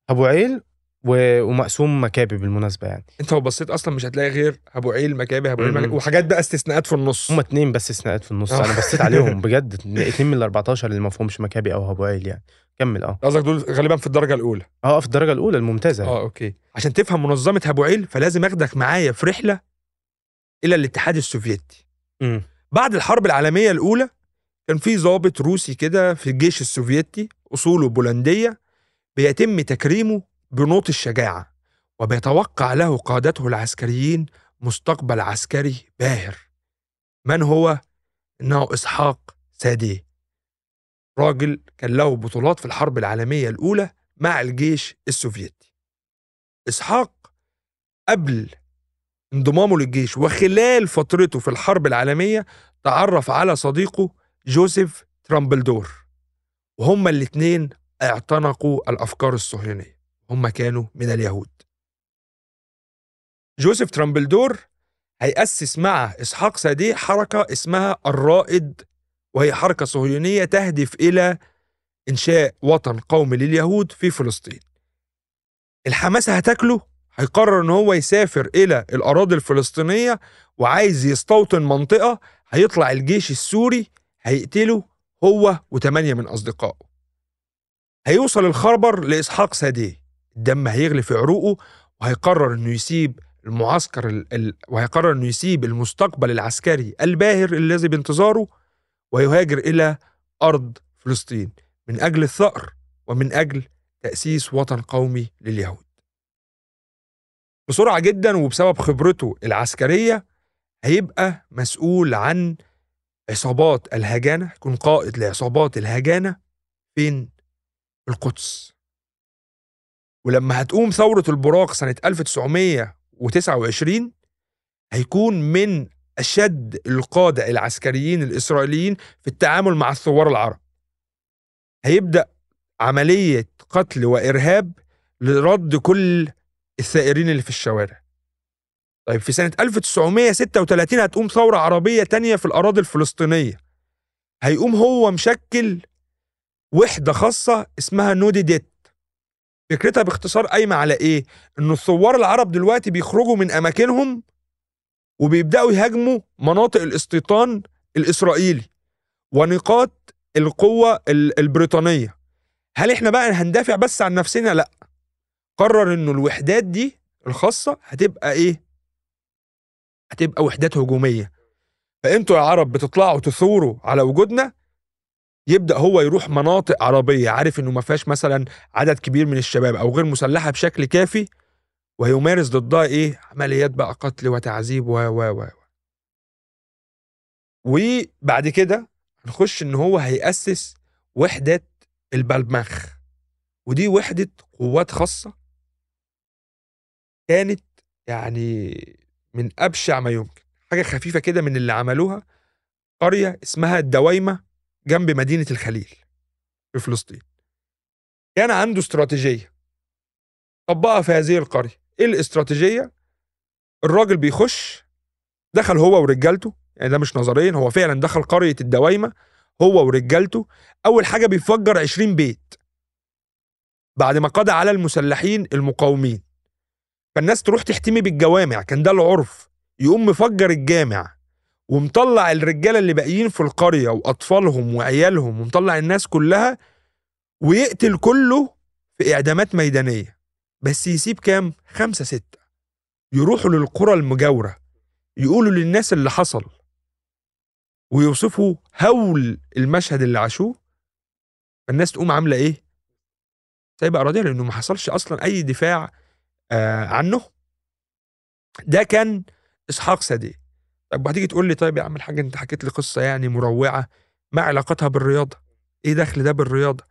أبو عيل و- ومقسوم مكابي بالمناسبة يعني. انت لو بصيت أصلا مش هتلاقي غير أبو عيل مكابي أبو عيل. مكابي وحاجات بقى استثناءات في النص. هم اتنين بس استثناءات في النص. آه. أنا بصيت عليهم [laughs] بجد اتنين من ال 14 اللي ما فيهمش مكابي أو أبو عيل يعني. كمل آه. قصدك دول غالبا في الدرجة الأولى. آه في الدرجة الأولى الممتازة. آه أوكي. عشان تفهم منظمة هابوعيل فلازم أخدك معايا في رحلة إلى الاتحاد السوفيتي. مم. بعد الحرب العالمية الأولى كان في ضابط روسي كده في الجيش السوفيتي أصوله بولندية بيتم تكريمه بنوط الشجاعة وبيتوقع له قادته العسكريين مستقبل عسكري باهر. من هو؟ إنه إسحاق ساديه راجل كان له بطولات في الحرب العالمية الأولى مع الجيش السوفيتي. إسحاق قبل انضمامه للجيش وخلال فترته في الحرب العالمية تعرف على صديقه جوزيف ترامبلدور وهما الاتنين اعتنقوا الأفكار الصهيونية. هما كانوا من اليهود. جوزيف ترامبلدور هيأسس مع إسحاق ساديه حركة اسمها الرائد وهي حركة صهيونية تهدف إلى إنشاء وطن قومي لليهود في فلسطين. الحماسة هتاكله هيقرر إن هو يسافر إلى الأراضي الفلسطينية وعايز يستوطن منطقة هيطلع الجيش السوري هيقتله هو وثمانية من أصدقائه. هيوصل الخبر لإسحاق ساديه الدم هيغلي في عروقه وهيقرر إنه يسيب المعسكر ال... ال... وهيقرر إنه يسيب المستقبل العسكري الباهر الذي بانتظاره ويهاجر إلى أرض فلسطين من أجل الثأر ومن أجل تأسيس وطن قومي لليهود بسرعة جدا وبسبب خبرته العسكرية هيبقى مسؤول عن عصابات الهجانة يكون قائد لعصابات الهجانة فين؟ في القدس ولما هتقوم ثورة البراق سنة 1929 هيكون من أشد القادة العسكريين الإسرائيليين في التعامل مع الثوار العرب. هيبدأ عملية قتل وإرهاب لرد كل الثائرين اللي في الشوارع. طيب في سنة 1936 هتقوم ثورة عربية تانية في الأراضي الفلسطينية. هيقوم هو مشكل وحدة خاصة اسمها نودي ديت فكرتها باختصار قايمة على إيه؟ إن الثوار العرب دلوقتي بيخرجوا من أماكنهم وبيبدأوا يهاجموا مناطق الاستيطان الإسرائيلي ونقاط القوة ال- البريطانية هل إحنا بقى هندافع بس عن نفسنا؟ لأ قرر إنه الوحدات دي الخاصة هتبقى إيه؟ هتبقى وحدات هجومية فأنتوا يا عرب بتطلعوا تثوروا على وجودنا يبدأ هو يروح مناطق عربية عارف إنه ما فيهاش مثلا عدد كبير من الشباب أو غير مسلحة بشكل كافي ويمارس ضدها إيه؟ عمليات بقى قتل وتعذيب و و و وبعد كده هنخش إن هو هيأسس وحدة البلمخ. ودي وحدة قوات خاصة كانت يعني من أبشع ما يمكن. حاجة خفيفة كده من اللي عملوها قرية اسمها الدوايمة. جنب مدينة الخليل في فلسطين. كان عنده استراتيجية. طبقها في هذه القرية. إيه الاستراتيجية؟ الراجل بيخش دخل هو ورجالته يعني ده مش نظريا هو فعلا دخل قرية الدوايمة هو ورجالته. أول حاجة بيفجر 20 بيت. بعد ما قضى على المسلحين المقاومين. فالناس تروح تحتمي بالجوامع كان ده العرف. يقوم مفجر الجامع. ومطلع الرجالة اللي باقيين في القرية وأطفالهم وعيالهم ومطلع الناس كلها ويقتل كله في إعدامات ميدانية. بس يسيب كام؟ خمسة ستة. يروحوا للقرى المجاورة يقولوا للناس اللي حصل. ويوصفوا هول المشهد اللي عاشوه. فالناس تقوم عاملة إيه؟ سايبة أراضيها لأنه ما حصلش أصلا أي دفاع آه عنه. ده كان إسحاق سدي طب هتيجي تقول لي طيب يا عم الحاج أنت حكيت لي قصة يعني مروعة ما علاقتها بالرياضة؟ إيه دخل ده بالرياضة؟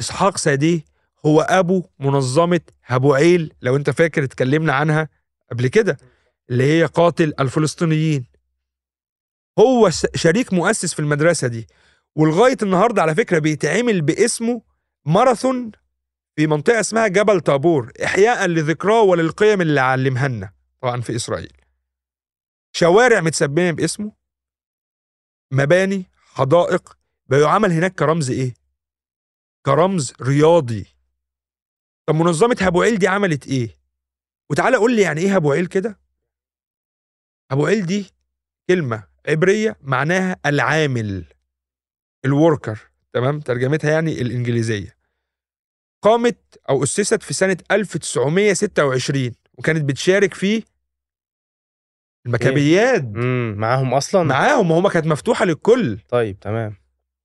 إسحاق سدي هو أبو منظمة هابوعيل لو أنت فاكر اتكلمنا عنها قبل كده اللي هي قاتل الفلسطينيين هو شريك مؤسس في المدرسة دي ولغاية النهاردة على فكرة بيتعمل باسمه ماراثون في منطقة اسمها جبل طابور إحياء لذكراه وللقيم اللي علمها لنا طبعا في إسرائيل شوارع متسمية باسمه مباني حدائق بيعمل هناك كرمز إيه؟ كرمز رياضي طب منظمة هابوعيل دي عملت إيه؟ وتعالى قول لي يعني إيه هابوعيل كده؟ هابوعيل دي كلمة عبرية معناها العامل ال worker تمام ترجمتها يعني الإنجليزية قامت أو أسست في سنة 1926 وكانت بتشارك في المكابيات. معاهم أصلا؟ معاهم وهما كانت مفتوحة للكل. طيب تمام.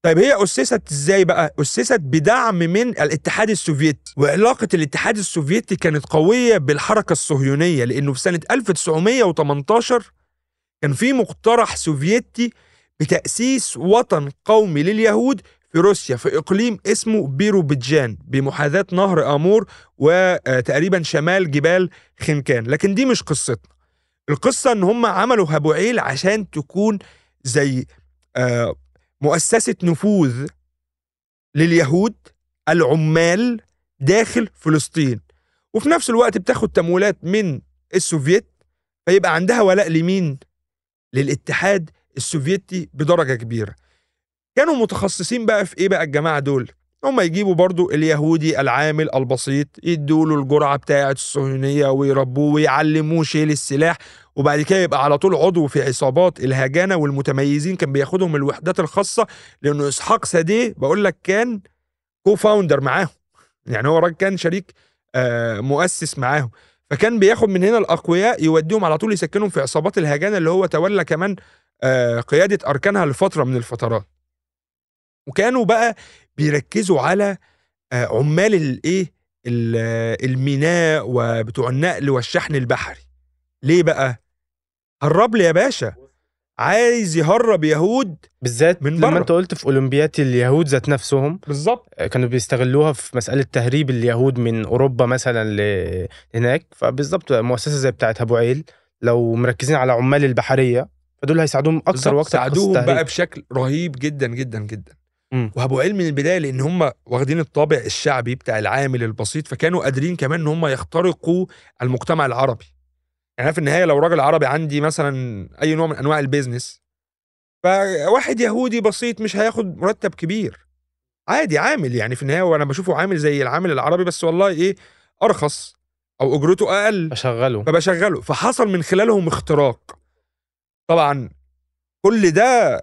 طيب هي أسست إزاي بقى؟ أسست بدعم من الاتحاد السوفيتي وعلاقة الاتحاد السوفيتي كانت قوية بالحركة الصهيونية لأنه في سنة 1918 كان في مقترح سوفيتي بتأسيس وطن قومي لليهود في روسيا في إقليم اسمه بيروبيدجان بمحاذاة نهر آمور وتقريبا شمال جبال خنكان. لكن دي مش قصتنا. القصة إن هم عملوا هابوعيل عشان تكون زي آه، مؤسسة نفوذ لليهود العمال داخل فلسطين. وفي نفس الوقت بتاخد تمويلات من السوفيت فيبقى عندها ولاء لمين؟ للاتحاد السوفيتي بدرجة كبيرة. كانوا متخصصين بقى في إيه بقى الجماعة دول؟ هم يجيبوا برضو اليهودي العامل البسيط يدوا له الجرعة بتاعة الصهيونية ويربوه ويعلموه شيل السلاح وبعد كده يبقى على طول عضو في عصابات الهاجاناه والمتميزين كان بياخدهم الوحدات الخاصة لأنه إسحاق ساديه بقول لك كان co-founder معاهم. يعني هو راجل كان شريك آه مؤسس معاهم. فكان بياخد من هنا الأقوياء يوديهم على طول يسكنهم في عصابات الهجانة اللي هو تولى كمان آه قيادة أركانها لفترة من الفترات. وكانوا بقى بيركزوا على آه، عمال الايه ال- الميناء وبتوع النقل والشحن البحري. ليه بقى؟ هرب لي يا باشا. عايز يهرب يهود بالذات من لما. انت قلت في اولمبيات اليهود ذات نفسهم. بالظبط. آه، كانوا بيستغلوها في مسألة تهريب اليهود من أوروبا مثلا ل- هناك. فبالظبط مؤسسة زي بتاعه أبو عيل لو مركزين على عمال البحرية فدول هيساعدوهم في قصة ساعدوهم. بقى بشكل رهيب جدا جدا جدا. مم. وابو علم من البداية لأن هم واخدين الطابع الشعبي بتاع العامل البسيط فكانوا قادرين كمان إن هم يخترقوا المجتمع العربي. يعني في النهاية لو راجل عربي عندي مثلا أي نوع من أنواع البيزنس فواحد يهودي بسيط مش هياخد مرتب كبير. عادي عامل يعني في النهاية وأنا بشوفه عامل زي العامل العربي بس والله إيه أرخص أو أجرته أقل. فشغلوا فبشغله. فحصل من خلالهم اختراق. طبعا كل ده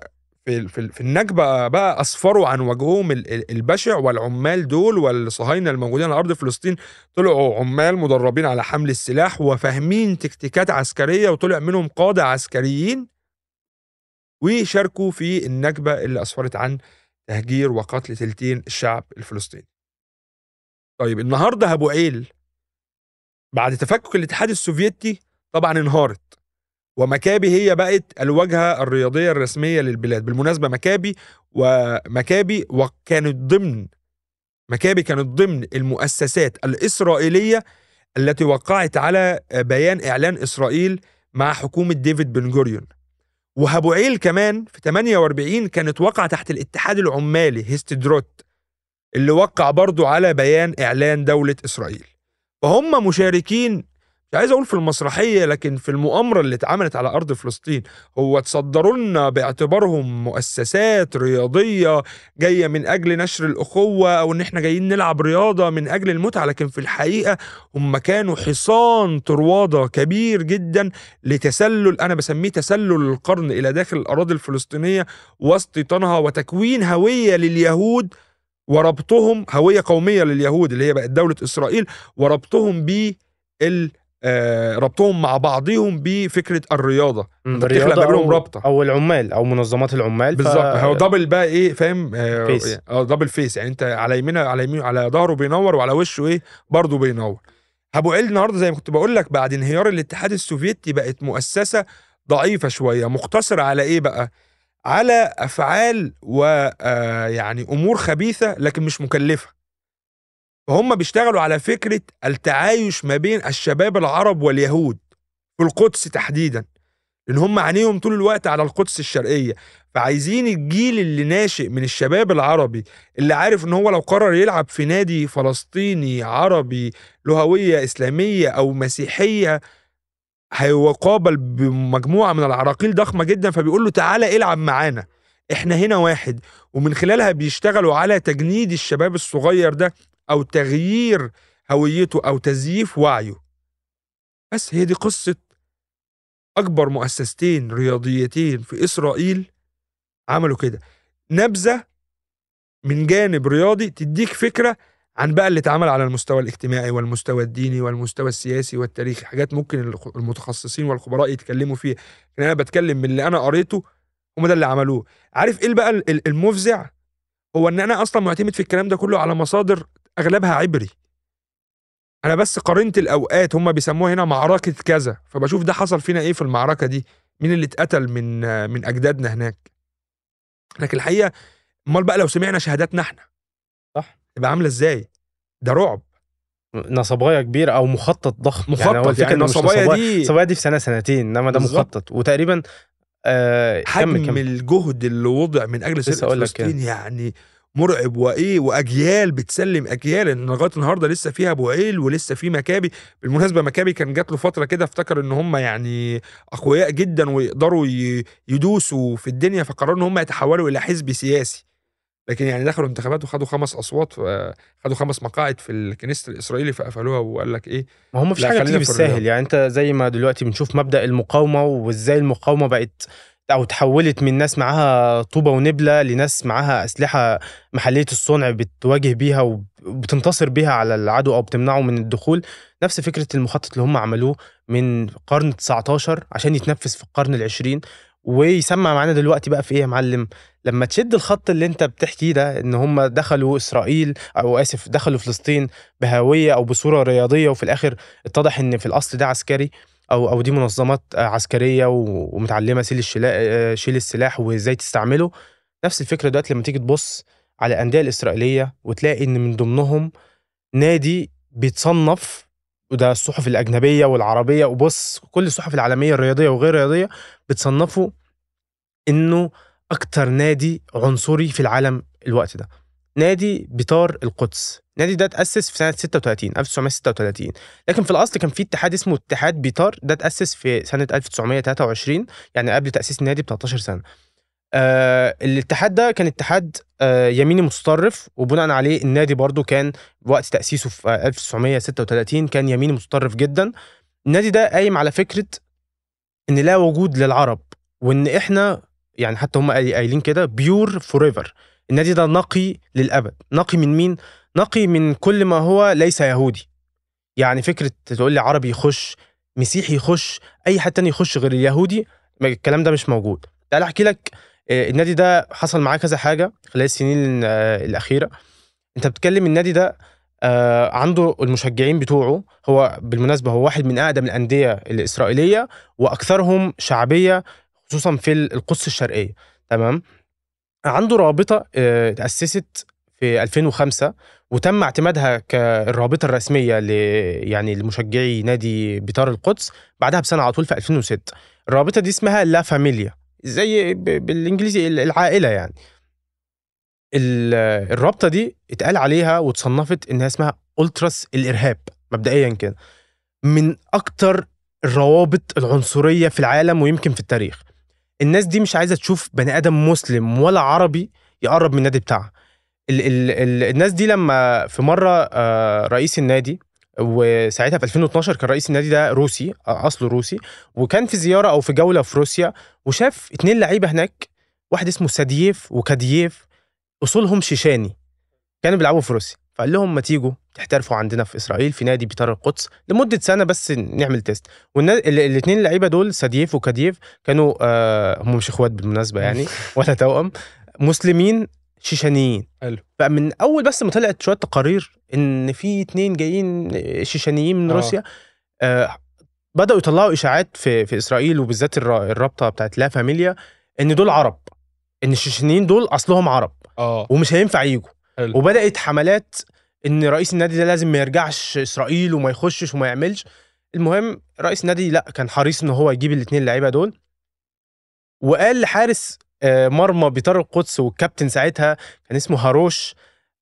في في, في النكبه بقى اسفروا عن وجههم ال- ال- البشع والعمال دول والصهاينة الموجودين على أرض فلسطين. طلعوا عمال مدربين على حمل السلاح وفاهمين تكتيكات عسكرية وطلع منهم قادة عسكريين وشاركوا في النكبه اللي اسفرت عن تهجير وقتل تلتين الشعب الفلسطيني. طيب النهارده هابوعيل بعد تفكك الاتحاد السوفيتي طبعا انهارت. ومكابي هي بقت الواجهة الرياضية الرسمية للبلاد. بالمناسبة مكابي ومكابي وكانت ضمن مكابي كانت ضمن المؤسسات الإسرائيلية التي وقعت على بيان إعلان إسرائيل مع حكومة ديفيد بن جوريون. وهابوعيل كمان في 48 كانت وقع تحت الاتحاد العمالي هيستدروت اللي وقع برضو على بيان إعلان دولة إسرائيل. فهم مشاركين مش عايز أقول في المسرحية لكن في المؤامرة اللي اتعملت على أرض فلسطين هو تصدروا لنا باعتبارهم مؤسسات رياضية جاية من أجل نشر الأخوة أو إن إحنا جايين نلعب رياضة من أجل المتعة لكن في الحقيقة هم كانوا حصان طرواده كبير جدا لتسلل أنا بسميه تسلل القرن إلى داخل الأراضي الفلسطينية واستيطانها وتكوين هوية لليهود وربطهم هوية قومية لليهود اللي هي بقت دولة إسرائيل وربطهم بال آه، ربطهم مع بعضهم بفكرة الرياضة. أنت بتخلق ما بينهم أو, رابطة. أو العمال أو منظمات العمال بالظبط. هو double بقى إيه فاهم؟ آه، face. آه double face يعني أنت على يمينه على يمينه على ظهره بينور وعلى وشه إيه برضه بينور. هابوعيل النهارده زي ما كنت بقول لك بعد انهيار الاتحاد السوفيتي بقت مؤسسة ضعيفة شوية. مقتصرة على إيه بقى؟ على أفعال ويعني أمور خبيثة لكن مش مكلفة. فهم بيشتغلوا على فكرة التعايش ما بين الشباب العرب واليهود في القدس تحديدا لأن هم عينيهم طول الوقت على القدس الشرقية. فعايزين الجيل اللي ناشئ من الشباب العربي اللي عارف إن هو لو قرر يلعب في نادي فلسطيني عربي له هوية إسلامية أو مسيحية هيقابل بمجموعة من العراقيل ضخمة جدا فبيقول له تعالى العب معانا. إحنا هنا واحد. ومن خلالها بيشتغلوا على تجنيد الشباب الصغير ده أو تغيير هويته أو تزييف وعيه. بس هي دي قصة أكبر مؤسستين رياضيتين في إسرائيل عملوا كده. نبذة من جانب رياضي تديك فكرة عن بقى اللي اتعمل على المستوى الاجتماعي والمستوى الديني والمستوى السياسي والتاريخي حاجات ممكن المتخصصين والخبراء يتكلموا فيها. لكن أنا بتكلم من اللي أنا قريته هم ده اللي عملوه. عارف إيه بقى المفزع؟ هو إن أنا أصلا معتمد في الكلام ده كله على مصادر أغلبها عبري. أنا بس قارنت الأوقات هم بيسموها هنا معركة كذا. فبشوف ده حصل فينا إيه في المعركة دي؟ مين اللي اتقتل من من أجدادنا هناك؟ لكن الحقيقة أمال بقى لو سمعنا شهاداتنا إحنا. صح. تبقى عاملة إزاي؟ ده رعب. نصبايه كبيره أو مخطط ضخم. مخطط يعني, يعني, يعني نصبايه دي نصبايه دي في سنة سنتين إنما ده. مخطط. وتقريبا آه حجم كم. الجهد اللي وضع من أجل سرقه فلسطين يعني مرعب وإيه وأجيال بتسلم أجيال إن لغاية النهارده لسه فيها أبو عيل ولسه في مكابي. بالمناسبة مكابي كان جات له فترة كده افتكر إن هم يعني أقوياء جدا ويقدروا يدوسوا في الدنيا فقرروا إن هم يتحولوا إلى حزب سياسي. لكن يعني دخلوا انتخابات وخدوا خمس أصوات خدوا خمس مقاعد في الكنيست الإسرائيلي فقفلوها وقال لك إيه ما هم مفيش حاجة بتيجي بالساهل. يعني أنت زي ما دلوقتي بنشوف مبدأ المقاومة وإزاي المقاومة بقت أو تحولت من ناس معاها طوبة ونبلة لناس معاها أسلحة محلية الصنع بتواجه بيها وبتنتصر بيها على العدو أو بتمنعه من الدخول. نفس فكرة المخطط اللي هم عملوه من قرن 19 عشان يتنفذ في القرن العشرين. ويسمع معانا دلوقتي بقى في إيه يا معلم؟ لما تشد الخط اللي أنت بتحكيه ده إن هم دخلوا إسرائيل أو آسف دخلوا فلسطين بهوية أو بصورة رياضية وفي الآخر اتضح إن في الأصل ده عسكري أو أو دي منظمات عسكرية ومتعلمة شيل شيل السلاح وإزاي تستعمله. نفس الفكرة دلوقتي لما تيجي تبص على الأندية الإسرائيلية وتلاقي إن من ضمنهم نادي بيتصنف وده الصحف الأجنبية والعربية وبص كل الصحف العالمية الرياضية وغير الرياضيه بتصنفه إنه أكتر نادي عنصري في العالم الوقت ده. نادي بيطار القدس. النادي ده اتأسس في سنة 36 1936 لكن في الأصل كان في اتحاد اسمه اتحاد بيطار ده اتأسس في سنة 1923 يعني قبل تأسيس النادي ب 13 سنة. آه الاتحاد ده كان اتحاد آه يميني متطرف وبناء عليه النادي برضو كان وقت تأسيسه في 1936 كان يميني متطرف جدا. النادي ده قايم على فكرة إن لا وجود للعرب وإن إحنا يعني حتى هم قايلين كده pure forever النادي ده نقي للأبد. نقي من مين؟ نقي من كل ما هو ليس يهودي. يعني فكرة تقول لي عربي يخش مسيحي يخش أي حد تاني يخش غير اليهودي الكلام ده مش موجود. تعال أحكي لك آه، النادي ده حصل معاه كذا حاجة خلال السنين آه، الأخيرة. أنت بتتكلم النادي ده آه، عنده المشجعين بتوعه. هو بالمناسبة هو واحد من أقدم الأندية الإسرائيلية وأكثرهم شعبية خصوصا في القدس الشرقية. تمام؟ عنده رابطة اتاسست في 2005 وتم اعتمادها كالرابطه الرسمية ل يعني لمشجعي نادي بيطار القدس بعدها بسنة على طول في 2006 الرابطه دي اسمها لا فاميليا زي بالإنجليزي العائلة يعني. ال- الرابطه دي اتقال عليها وتصنفت إنها اسمها ألتراس الإرهاب مبدئيا كده. من أكتر الروابط العنصرية في العالم ويمكن في التاريخ. الناس دي مش عايزة تشوف بني آدم مسلم ولا عربي يقرب من النادي بتاعها. ال ال ال الناس دي لما في مرة آه، رئيس النادي وساعتها في 2012 كان رئيس النادي ده روسي آه، أصله روسي وكان في زيارة أو في جولة في روسيا وشاف اتنين لعيبة هناك واحد اسمه سادييف وكادييف أصولهم شيشاني كانوا بيلعبوا في روسيا. فقال لهم ما تيجوا تحترفوا عندنا في إسرائيل في نادي بيطار القدس لمدة سنة بس نعمل تيست. والاثنين اللعيبه دول سادييف وكادييف كانوا آه هم مش إخوات بالمناسبة يعني [laughs] ولا توأم مسلمين شيشانيين حلو. فمن أول بس ما طلعت شوية تقارير إن في اتنين جايين شيشانيين من آه. روسيا آه بدأوا يطلعوا إشاعات في في إسرائيل وبالذات الر- الرابطة بتاعت لا فاميليا إن دول عرب إن الشيشانيين دول أصلهم عرب آه ومش هينفع يجوا حلو. وبدأت حملات إن رئيس النادي ده لازم ما يرجعش إسرائيل وما يخشش وما يعملش المهم رئيس النادي لأ كان حريص إن هو يجيب الاثنين اللعيبه دول وقال لحارس مرمى بيطار القدس والكابتن ساعتها كان اسمه هاروش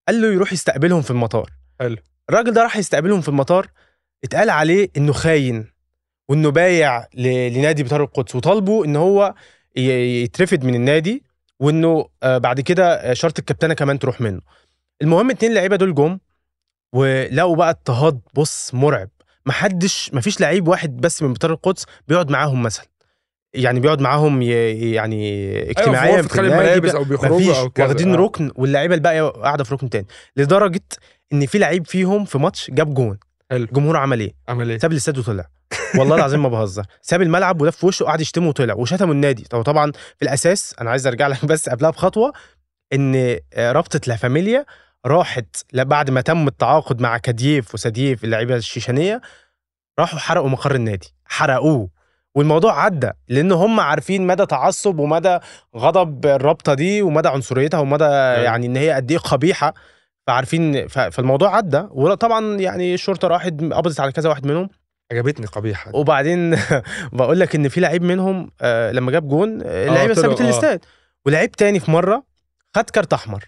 قال له يروح يستقبلهم في المطار. حلو. الراجل ده راح يستقبلهم في المطار اتقال عليه إنه خاين وإنه بايع لنادي بيطار القدس وطالبوا إن هو يترفد من النادي وإنه آه، بعد كده آه، شرط الكابتنة كمان تروح منه. المهم اتنين لعيبة دول جم ولقوا بقى اضطهاد بص مرعب. محدش مفيش لعيب واحد بس من بيطار القدس بيقعد معاهم مثلا. يعني بيقعد معاهم. يعني اجتماعيا أيوه في الملابس أو بيخرجوا أو كذا واخدين آه. ركن واللعيبة الباقية قاعدة في ركن تاني لدرجة إن في لعيب فيهم في ماتش جاب جون حلو. الجمهور عمل إيه؟ عمل إيه؟ ساب الاستاد وطلع [laughs] والله العظيم ما بهزر ساب الملعب ولف وشه وقعد يشتمه وطلع وشتموا النادي طب طبعا في الأساس أنا عايز أرجع لك بس قبلها بخطوة إن آه، رابطة لا فاميليا راحت بعد ما تم التعاقد مع كادييف وسادييف اللعيبة الشيشانية راحوا حرقوا مقر النادي حرقوه والموضوع عدى لأن هم عارفين مدى تعصب ومدى غضب الرابطة دي ومدى عنصريتها ومدى يعني إن هي قد إيه قبيحة فعارفين فالموضوع عدى وطبعا يعني الشرطة راحت قبضت على كذا واحد منهم. عجبتني قبيحة وبعدين [laughs] بقول لك إن في لعيب منهم آه لما جاب جون آه، اللعيبة طلعوا، سابت آه. الاستاد. ولعيب تاني في مرة خد كارت أحمر.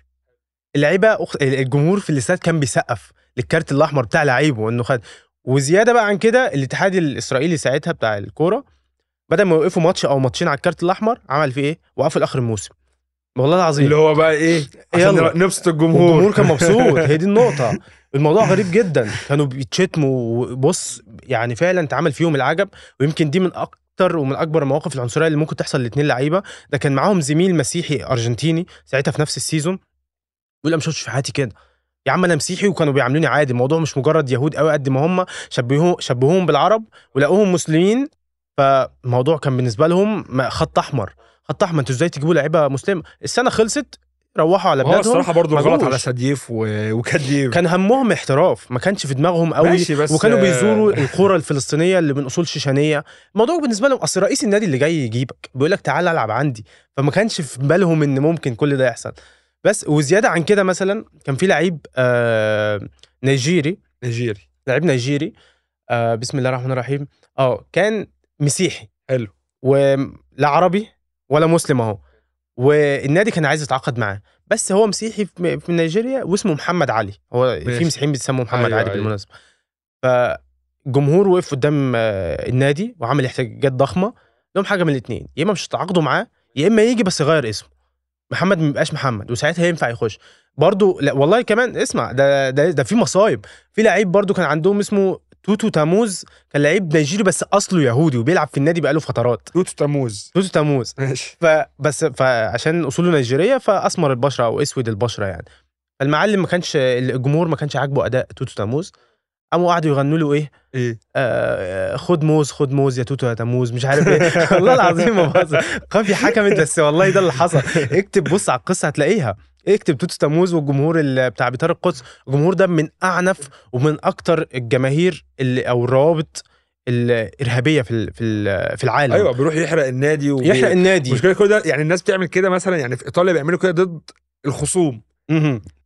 اللعيبة الجمهور في الاستاد كان بيسقف للكارت الأحمر بتاع لعيبه انه خد. وزيادة بقى عن كده الاتحاد الإسرائيلي ساعتها بتاع الكورة بدل ما يوقفوا ماتش أو ماتشين على الكارت الأحمر عمل فيه إيه؟ وقفوا لاخر الموسم. والله العظيم. اللي هو بقى إيه؟ عشان. نبسط الجمهور. والجمهور كان مبسوط. [laughs] هي دي النقطة. الموضوع غريب جدا. كانوا بيتشتموا. وبص يعني فعلا اتعمل فيهم العجب. ويمكن دي من أكتر ومن أكبر المواقف العنصرية اللي ممكن تحصل لاثنين لعيبة. ده كان معاهم زميل مسيحي أرجنتيني ساعتها في نفس ال season. بيقول أنا شفتش في حياتي كده. يا عم أنا مسيحي وكانوا بيعاملوني عادي. الموضوع مش مجرد يهود قوي قد ما هم. شبهوهم شبهوهم بالعرب ولقوهم مسلمين. فالموضوع كان بالنسبة لهم خط أحمر. خط أحمر أنتوا إزاي تجيبوا لعيبة مسلمة؟ السنة خلصت روحوا على هو بلادهم الصراحة برضو ما غلط. على سديف و- وكديف كان همهم احتراف ما كانش في دماغهم قوي ماشي بس وكانوا آه، بيزوروا [laughs] القرى الفلسطينية اللي من أصول شيشانية. الموضوع بالنسبة لهم أصل رئيس النادي اللي جاي يجيبك بيقول لك تعالى ألعب عندي. فما كانش في بالهم إن ممكن كل ده يحصل. بس وزيادة عن كده مثلا كان في لعيب آه نيجيري. نيجيري. لعيب نيجيري آه بسم الله الرحمن الرحيم. آه كان مسيحي. حلو. ولا عربي ولا مسلم أهو. والنادي كان عايز يتعاقد معاه. بس هو مسيحي في نيجيريا واسمه محمد علي. هو في. مسيحيين بيتسموا محمد أيوة، علي أيوة. بالمناسبة. فالجمهور وقف قدام آه، النادي وعمل احتجاجات ضخمة. لهم حاجة من الاثنين يا إما مش هتعاقدوا معاه يا إما يجي بس يغير اسمه. محمد ما يبقاش محمد وساعتها ينفع يخش. برضو لا والله كمان اسمع ده ده ده في مصايب. في لعيب برضو كان عندهم اسمه توتو تاموز كان لعيب نيجيري بس أصله يهودي وبيلعب في النادي بقاله فترات. توتو تموز توتو تاموز. ماشي. فبس فعشان أصوله نيجيرية فأسمر البشرة أو أسود البشرة يعني. فالمعلم ما كانش الجمهور ما كانش عاجبه أداء توتو تاموز. قاموا قعدوا يغنوا له إيه؟ إيه. آه خد موز خد موز يا توتو يا تموز مش عارف إيه. [laughs] والله العظيم ما بهزر. قافية حكمت بس والله ده اللي حصل. اكتب بص على القصة هتلاقيها. اكتب توتو تموز والجمهور ال- بتاع بيطار القدس. الجمهور ده من أعنف ومن أكتر الجماهير اللي أو الروابط الارهابيه في في في العالم. أيوه بيروح يحرق النادي وبي- يحرق النادي. المشكلة كل ده يعني الناس بتعمل كده مثلا يعني في إيطاليا بيعملوا كده ضد الخصوم.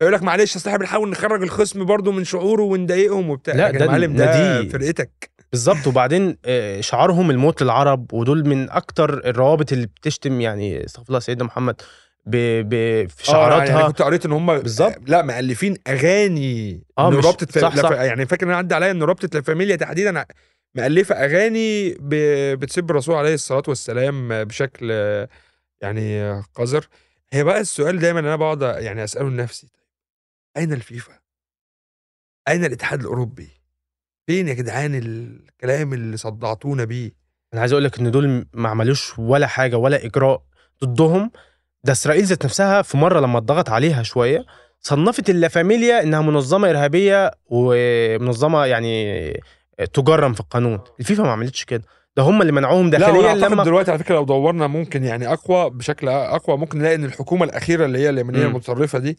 يقول لك معلش اصل إحنا بنحاول نخرج الخصم برضه من شعوره ونضايقهم وبتاع. لا، ده معلم ده فرقتك. بالظبط. وبعدين آه، شعارهم الموت للعرب ودول من أكتر الروابط اللي بتشتم يعني استغفر الله سيدنا محمد ب... ب... في شعاراتها يعني كنت قريت إن هم بالظبط. لا مؤلفين أغاني إن مش- رابطه ف... صح،. صح. يعني فاكر إن أنا عدى عليا إن رابطه لا فاميليا تحديدا مؤلفه أغاني ب... بتسب الرسول عليه الصلاة والسلام بشكل يعني قذر هي بقى السؤال دايما أنا بقعد يعني أسأله لنفسي أين الفيفا؟ أين الاتحاد الأوروبي؟ فين يا جدعان الكلام اللي صدعتونا بيه؟ أنا عايز أقول لك إن دول ما عملوش ولا حاجة ولا إجراء ضدهم ده إسرائيل ذات نفسها في مرة لما اتضغط عليها شوية صنفت اللا فاميليا إنها منظمة إرهابية ومنظمة يعني تجرم في القانون. الفيفا ما عملتش كده. ده هم اللي منعوهم لا داخليا أعتقد لما دلوقتي على فكرة لو دورنا ممكن يعني أقوى بشكل أقوى ممكن نلاقي إن الحكومة الأخيرة اللي هي اليمنية. المتطرفه دي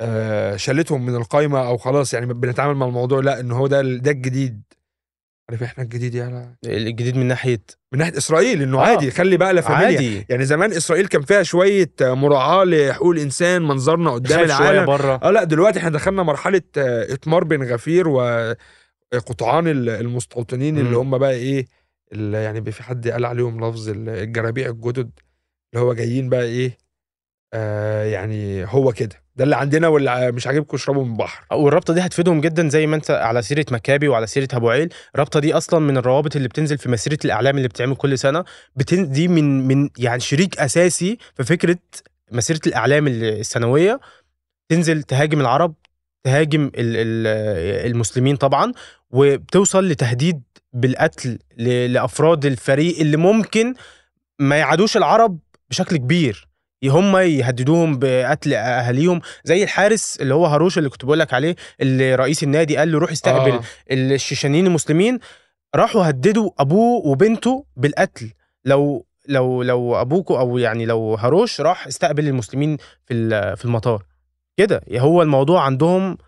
آه شالتهم من القايمة أو خلاص يعني بنتعامل مع الموضوع. لا إن هو ده ده الجديد. عارف إحنا الجديد يعني؟ الجديد من ناحية من ناحية إسرائيل إنه آه. عادي خلي بقى لا فاميليا عادي. يعني زمان إسرائيل كان فيها شوية آه، مراعاة لحقوق الانسان منظرنا قدام العالم. بره آه لا دلوقتي إحنا دخلنا مرحلة آه، إتمار بن غفير وقطعان ال- المستوطنين اللي مم. هم بقى إيه اللي يعني في حد قال عليهم لفظ ال- الجرابيع الجدد اللي هو جايين بقى إيه آه يعني هو كده. ده اللي عندنا واللي مش عاجبكم اشربوا من البحر. والرابطة دي هتفيدهم جدا زي ما انت على سيرة مكابي وعلى سيرة أبو عيل. الرابطة دي أصلا من الروابط اللي بتنزل في مسيرة الإعلام اللي بتتعمل كل سنة. بتن... دي من من يعني شريك أساسي في فكرة مسيرة الإعلام ال- السنوية. تنزل تهاجم العرب تهاجم ال... ال... المسلمين طبعا وبتوصل لتهديد بالقتل. لأفراد الفريق اللي ممكن ما يعادوش العرب بشكل كبير. هم يهددوهم بقتل أهاليهم زي الحارس اللي هو هاروش اللي كنت بقول لك عليه اللي رئيس النادي قال له روح استقبل آه. آه. الشيشانيين المسلمين راحوا هددوا أبوه وبنته بالقتل لو لو لو أبوكوا أو يعني لو هاروش راح استقبل المسلمين في في المطار كده هو الموضوع عندهم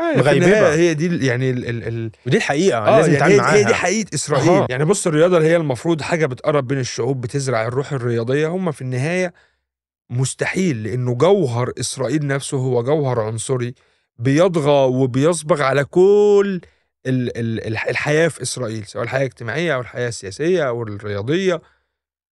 آه، آه. النهاية هي دي يعني ال ال ال ودي الحقيقة آه لازم يعني نتعامل هي, معاها هي دي حقيقة إسرائيل أها. يعني بص الرياضة اللي هي المفروض حاجة بتقرب بين الشعوب بتزرع الروح الرياضية هم في النهاية مستحيل لأنه جوهر إسرائيل نفسه هو جوهر عنصري بيطغى وبيصبغ على كل ال ال ال- الحياة في إسرائيل سواء الحياة الاجتماعية أو الحياة السياسية أو الرياضية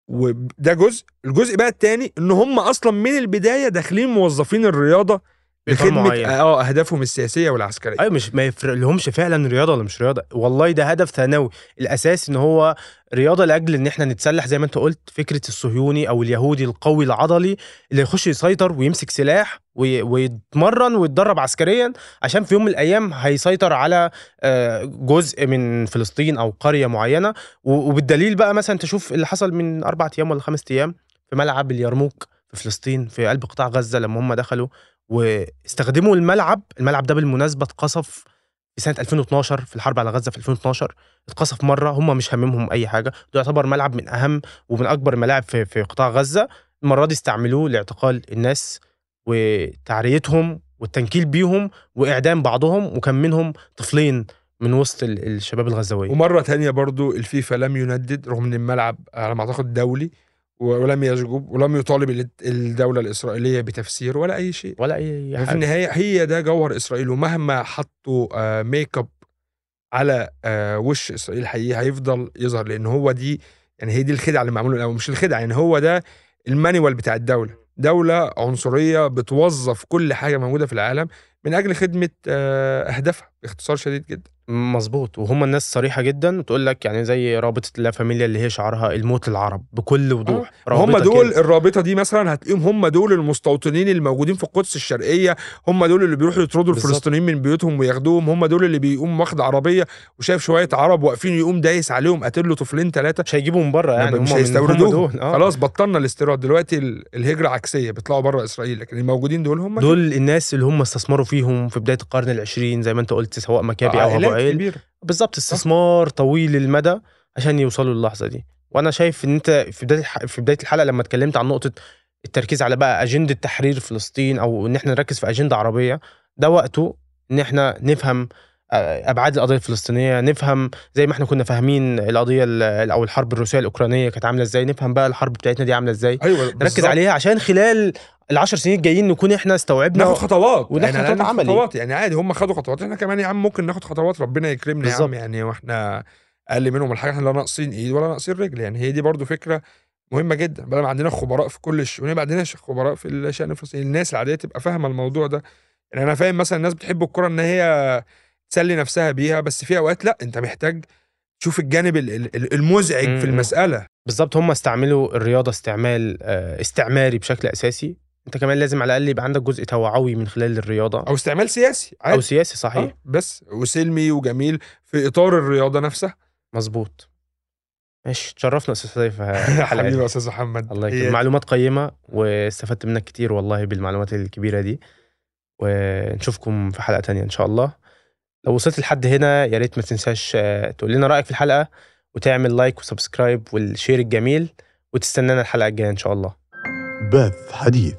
وده جزء الجزء بقى التاني إن هم أصلا من البداية داخلين موظفين الرياضة لخدمه معين. آه أهدافهم السياسية والعسكرية. أيوه مش ما يفرق لهمش فعلا رياضة ولا مش رياضة. والله ده هدف ثانوي. الأساس إن هو رياضة لأجل إن إحنا نتسلح زي ما أنت قلت فكرة الصهيوني أو اليهودي القوي العضلي اللي يخش يسيطر ويمسك سلاح وي- ويتمرن ويتدرب عسكريا عشان في يوم من الأيام هيسيطر على آه، جزء من فلسطين أو قرية معينة. وبالدليل بقى مثلا تشوف اللي حصل من أربع أيام ولا خمس أيام في ملعب اليرموك في فلسطين في قلب قطاع غزة لما هم دخلوا. واستخدموا الملعب. الملعب ده بالمناسبة اتقصف في سنة 2012 في الحرب على غزة في 2012 اتقصف مرة هم مش هاممهم أي حاجة. ده يعتبر ملعب من أهم ومن أكبر الملاعب في في قطاع غزة. المرة دي استعملوه لاعتقال الناس وتعريتهم والتنكيل بيهم وإعدام بعضهم وكان منهم طفلين من وسط ال- الشباب الغزاويه ومرة تانية برضو الفيفا لم يندد رغم إن الملعب على ما أعتقد دولي. ولم يشجب ولم يطالب ال- الدولة الإسرائيلية بتفسير ولا أي شيء. ولا أي في حاجة النهاية هي ده جوهر إسرائيل ومهما حطوا آه، ميك اب على آه، وش إسرائيل حقيقي هيفضل يظهر لأن هو دي يعني هي دي الخدعة اللي معمولة الأول مش الخدعة يعني هو ده ال manual بتاع الدولة. دولة عنصرية بتوظف كل حاجة موجودة في العالم من أجل خدمة آه، أهدافها باختصار شديد جدا. مظبوط. وهم الناس صريحة جدا وتقول لك يعني زي رابطة لا فاميليا اللي هي شعارها الموت للعرب بكل وضوح. هم رابطة دول كده. الرابطة دي مثلا هتلاقيهم هم دول المستوطنين الموجودين في القدس الشرقية. هم دول اللي بيروحوا يطردوا. الفلسطينيين من بيوتهم وياخدوهم. هم دول اللي بيقوم واخد عربية وشايف شوية عرب واقفين يقوم دايس عليهم. قاتل له طفلين ثلاثة مش هيجيبوا من بره يعني هم مش من- هم هيستوردوهم آه. خلاص بطلنا الاستيراد. دلوقتي ال- الهجرة عكسية بيطلعوا بره إسرائيل. لكن الموجودين دول هم دول الناس اللي هم استثمروا فيهم في بداية القرن العشرين زي ما أنت قلت سواء مكابي أو عيل كبيره بالظبط استثمار طويل المدى عشان يوصلوا للحظة دي وأنا شايف إن أنت في بداية. في بداية الحلقة لما اتكلمت عن نقطة التركيز على بقى أجندة تحرير فلسطين أو إن إحنا نركز في أجندة عربية ده وقته إن إحنا نفهم آه، أبعاد القضية الفلسطينية نفهم زي ما إحنا كنا فاهمين القضية ال- أو الحرب الروسية الأوكرانية كانت عاملة إزاي نفهم بقى الحرب بتاعتنا دي عاملة إزاي أيوه نركز. عليها عشان خلال العشر سنين الجايين نكون إحنا استوعبنا ناخد خطوات. وناخد يعني خطوات عملي. خطوات. يعني عادي هم خدوا خطوات. إحنا كمان يا عم ممكن ناخد خطوات ربنا يكرمنا يا عم. يعني وإحنا أقل منهم. الحاجة إحنا لا ناقصين إيد ولا ناقصين رجل. يعني هي دي برضو فكرة مهمة جدا. بدل ما عندنا خبراء في كل الشؤون يبقى عندنا ش- خبراء في الشأن الفلسطيني. الناس العادية تبقى فاهمة الموضوع ده. يعني أنا فاهم مثلا الناس بتحب الكرة إن هي تسلي نفسها بيها بس في أوقات لأ أنت محتاج تشوف الجانب ال- ال- المزعج في. المسألة. بالظبط هم استعملوا الرياضة استعمال آه، استعماري بشكل أساسي. انت كمان لازم على الأقل يبقى عندك جزء توعوي من خلال الرياضة. أو استعمال سياسي أو عادي سياسي صحيح. آه، بس. وسلمي وجميل في إطار الرياضة نفسها. مظبوط. ماشي. تشرفنا أستاذ سيف [laughs] حبيبي أستاذ محمد. الله يكرمك. معلومات قيمة واستفدت منك كتير والله بالمعلومات الكبيرة دي. ونشوفكم في حلقة تانية إن شاء الله. لو وصلت لحد هنا يا ريت ما تنساش آه، تقول لنا رأيك في الحلقة وتعمل like و subscribe وال share الجميل وتستنانا الحلقة الجاية إن شاء الله. بث حديث.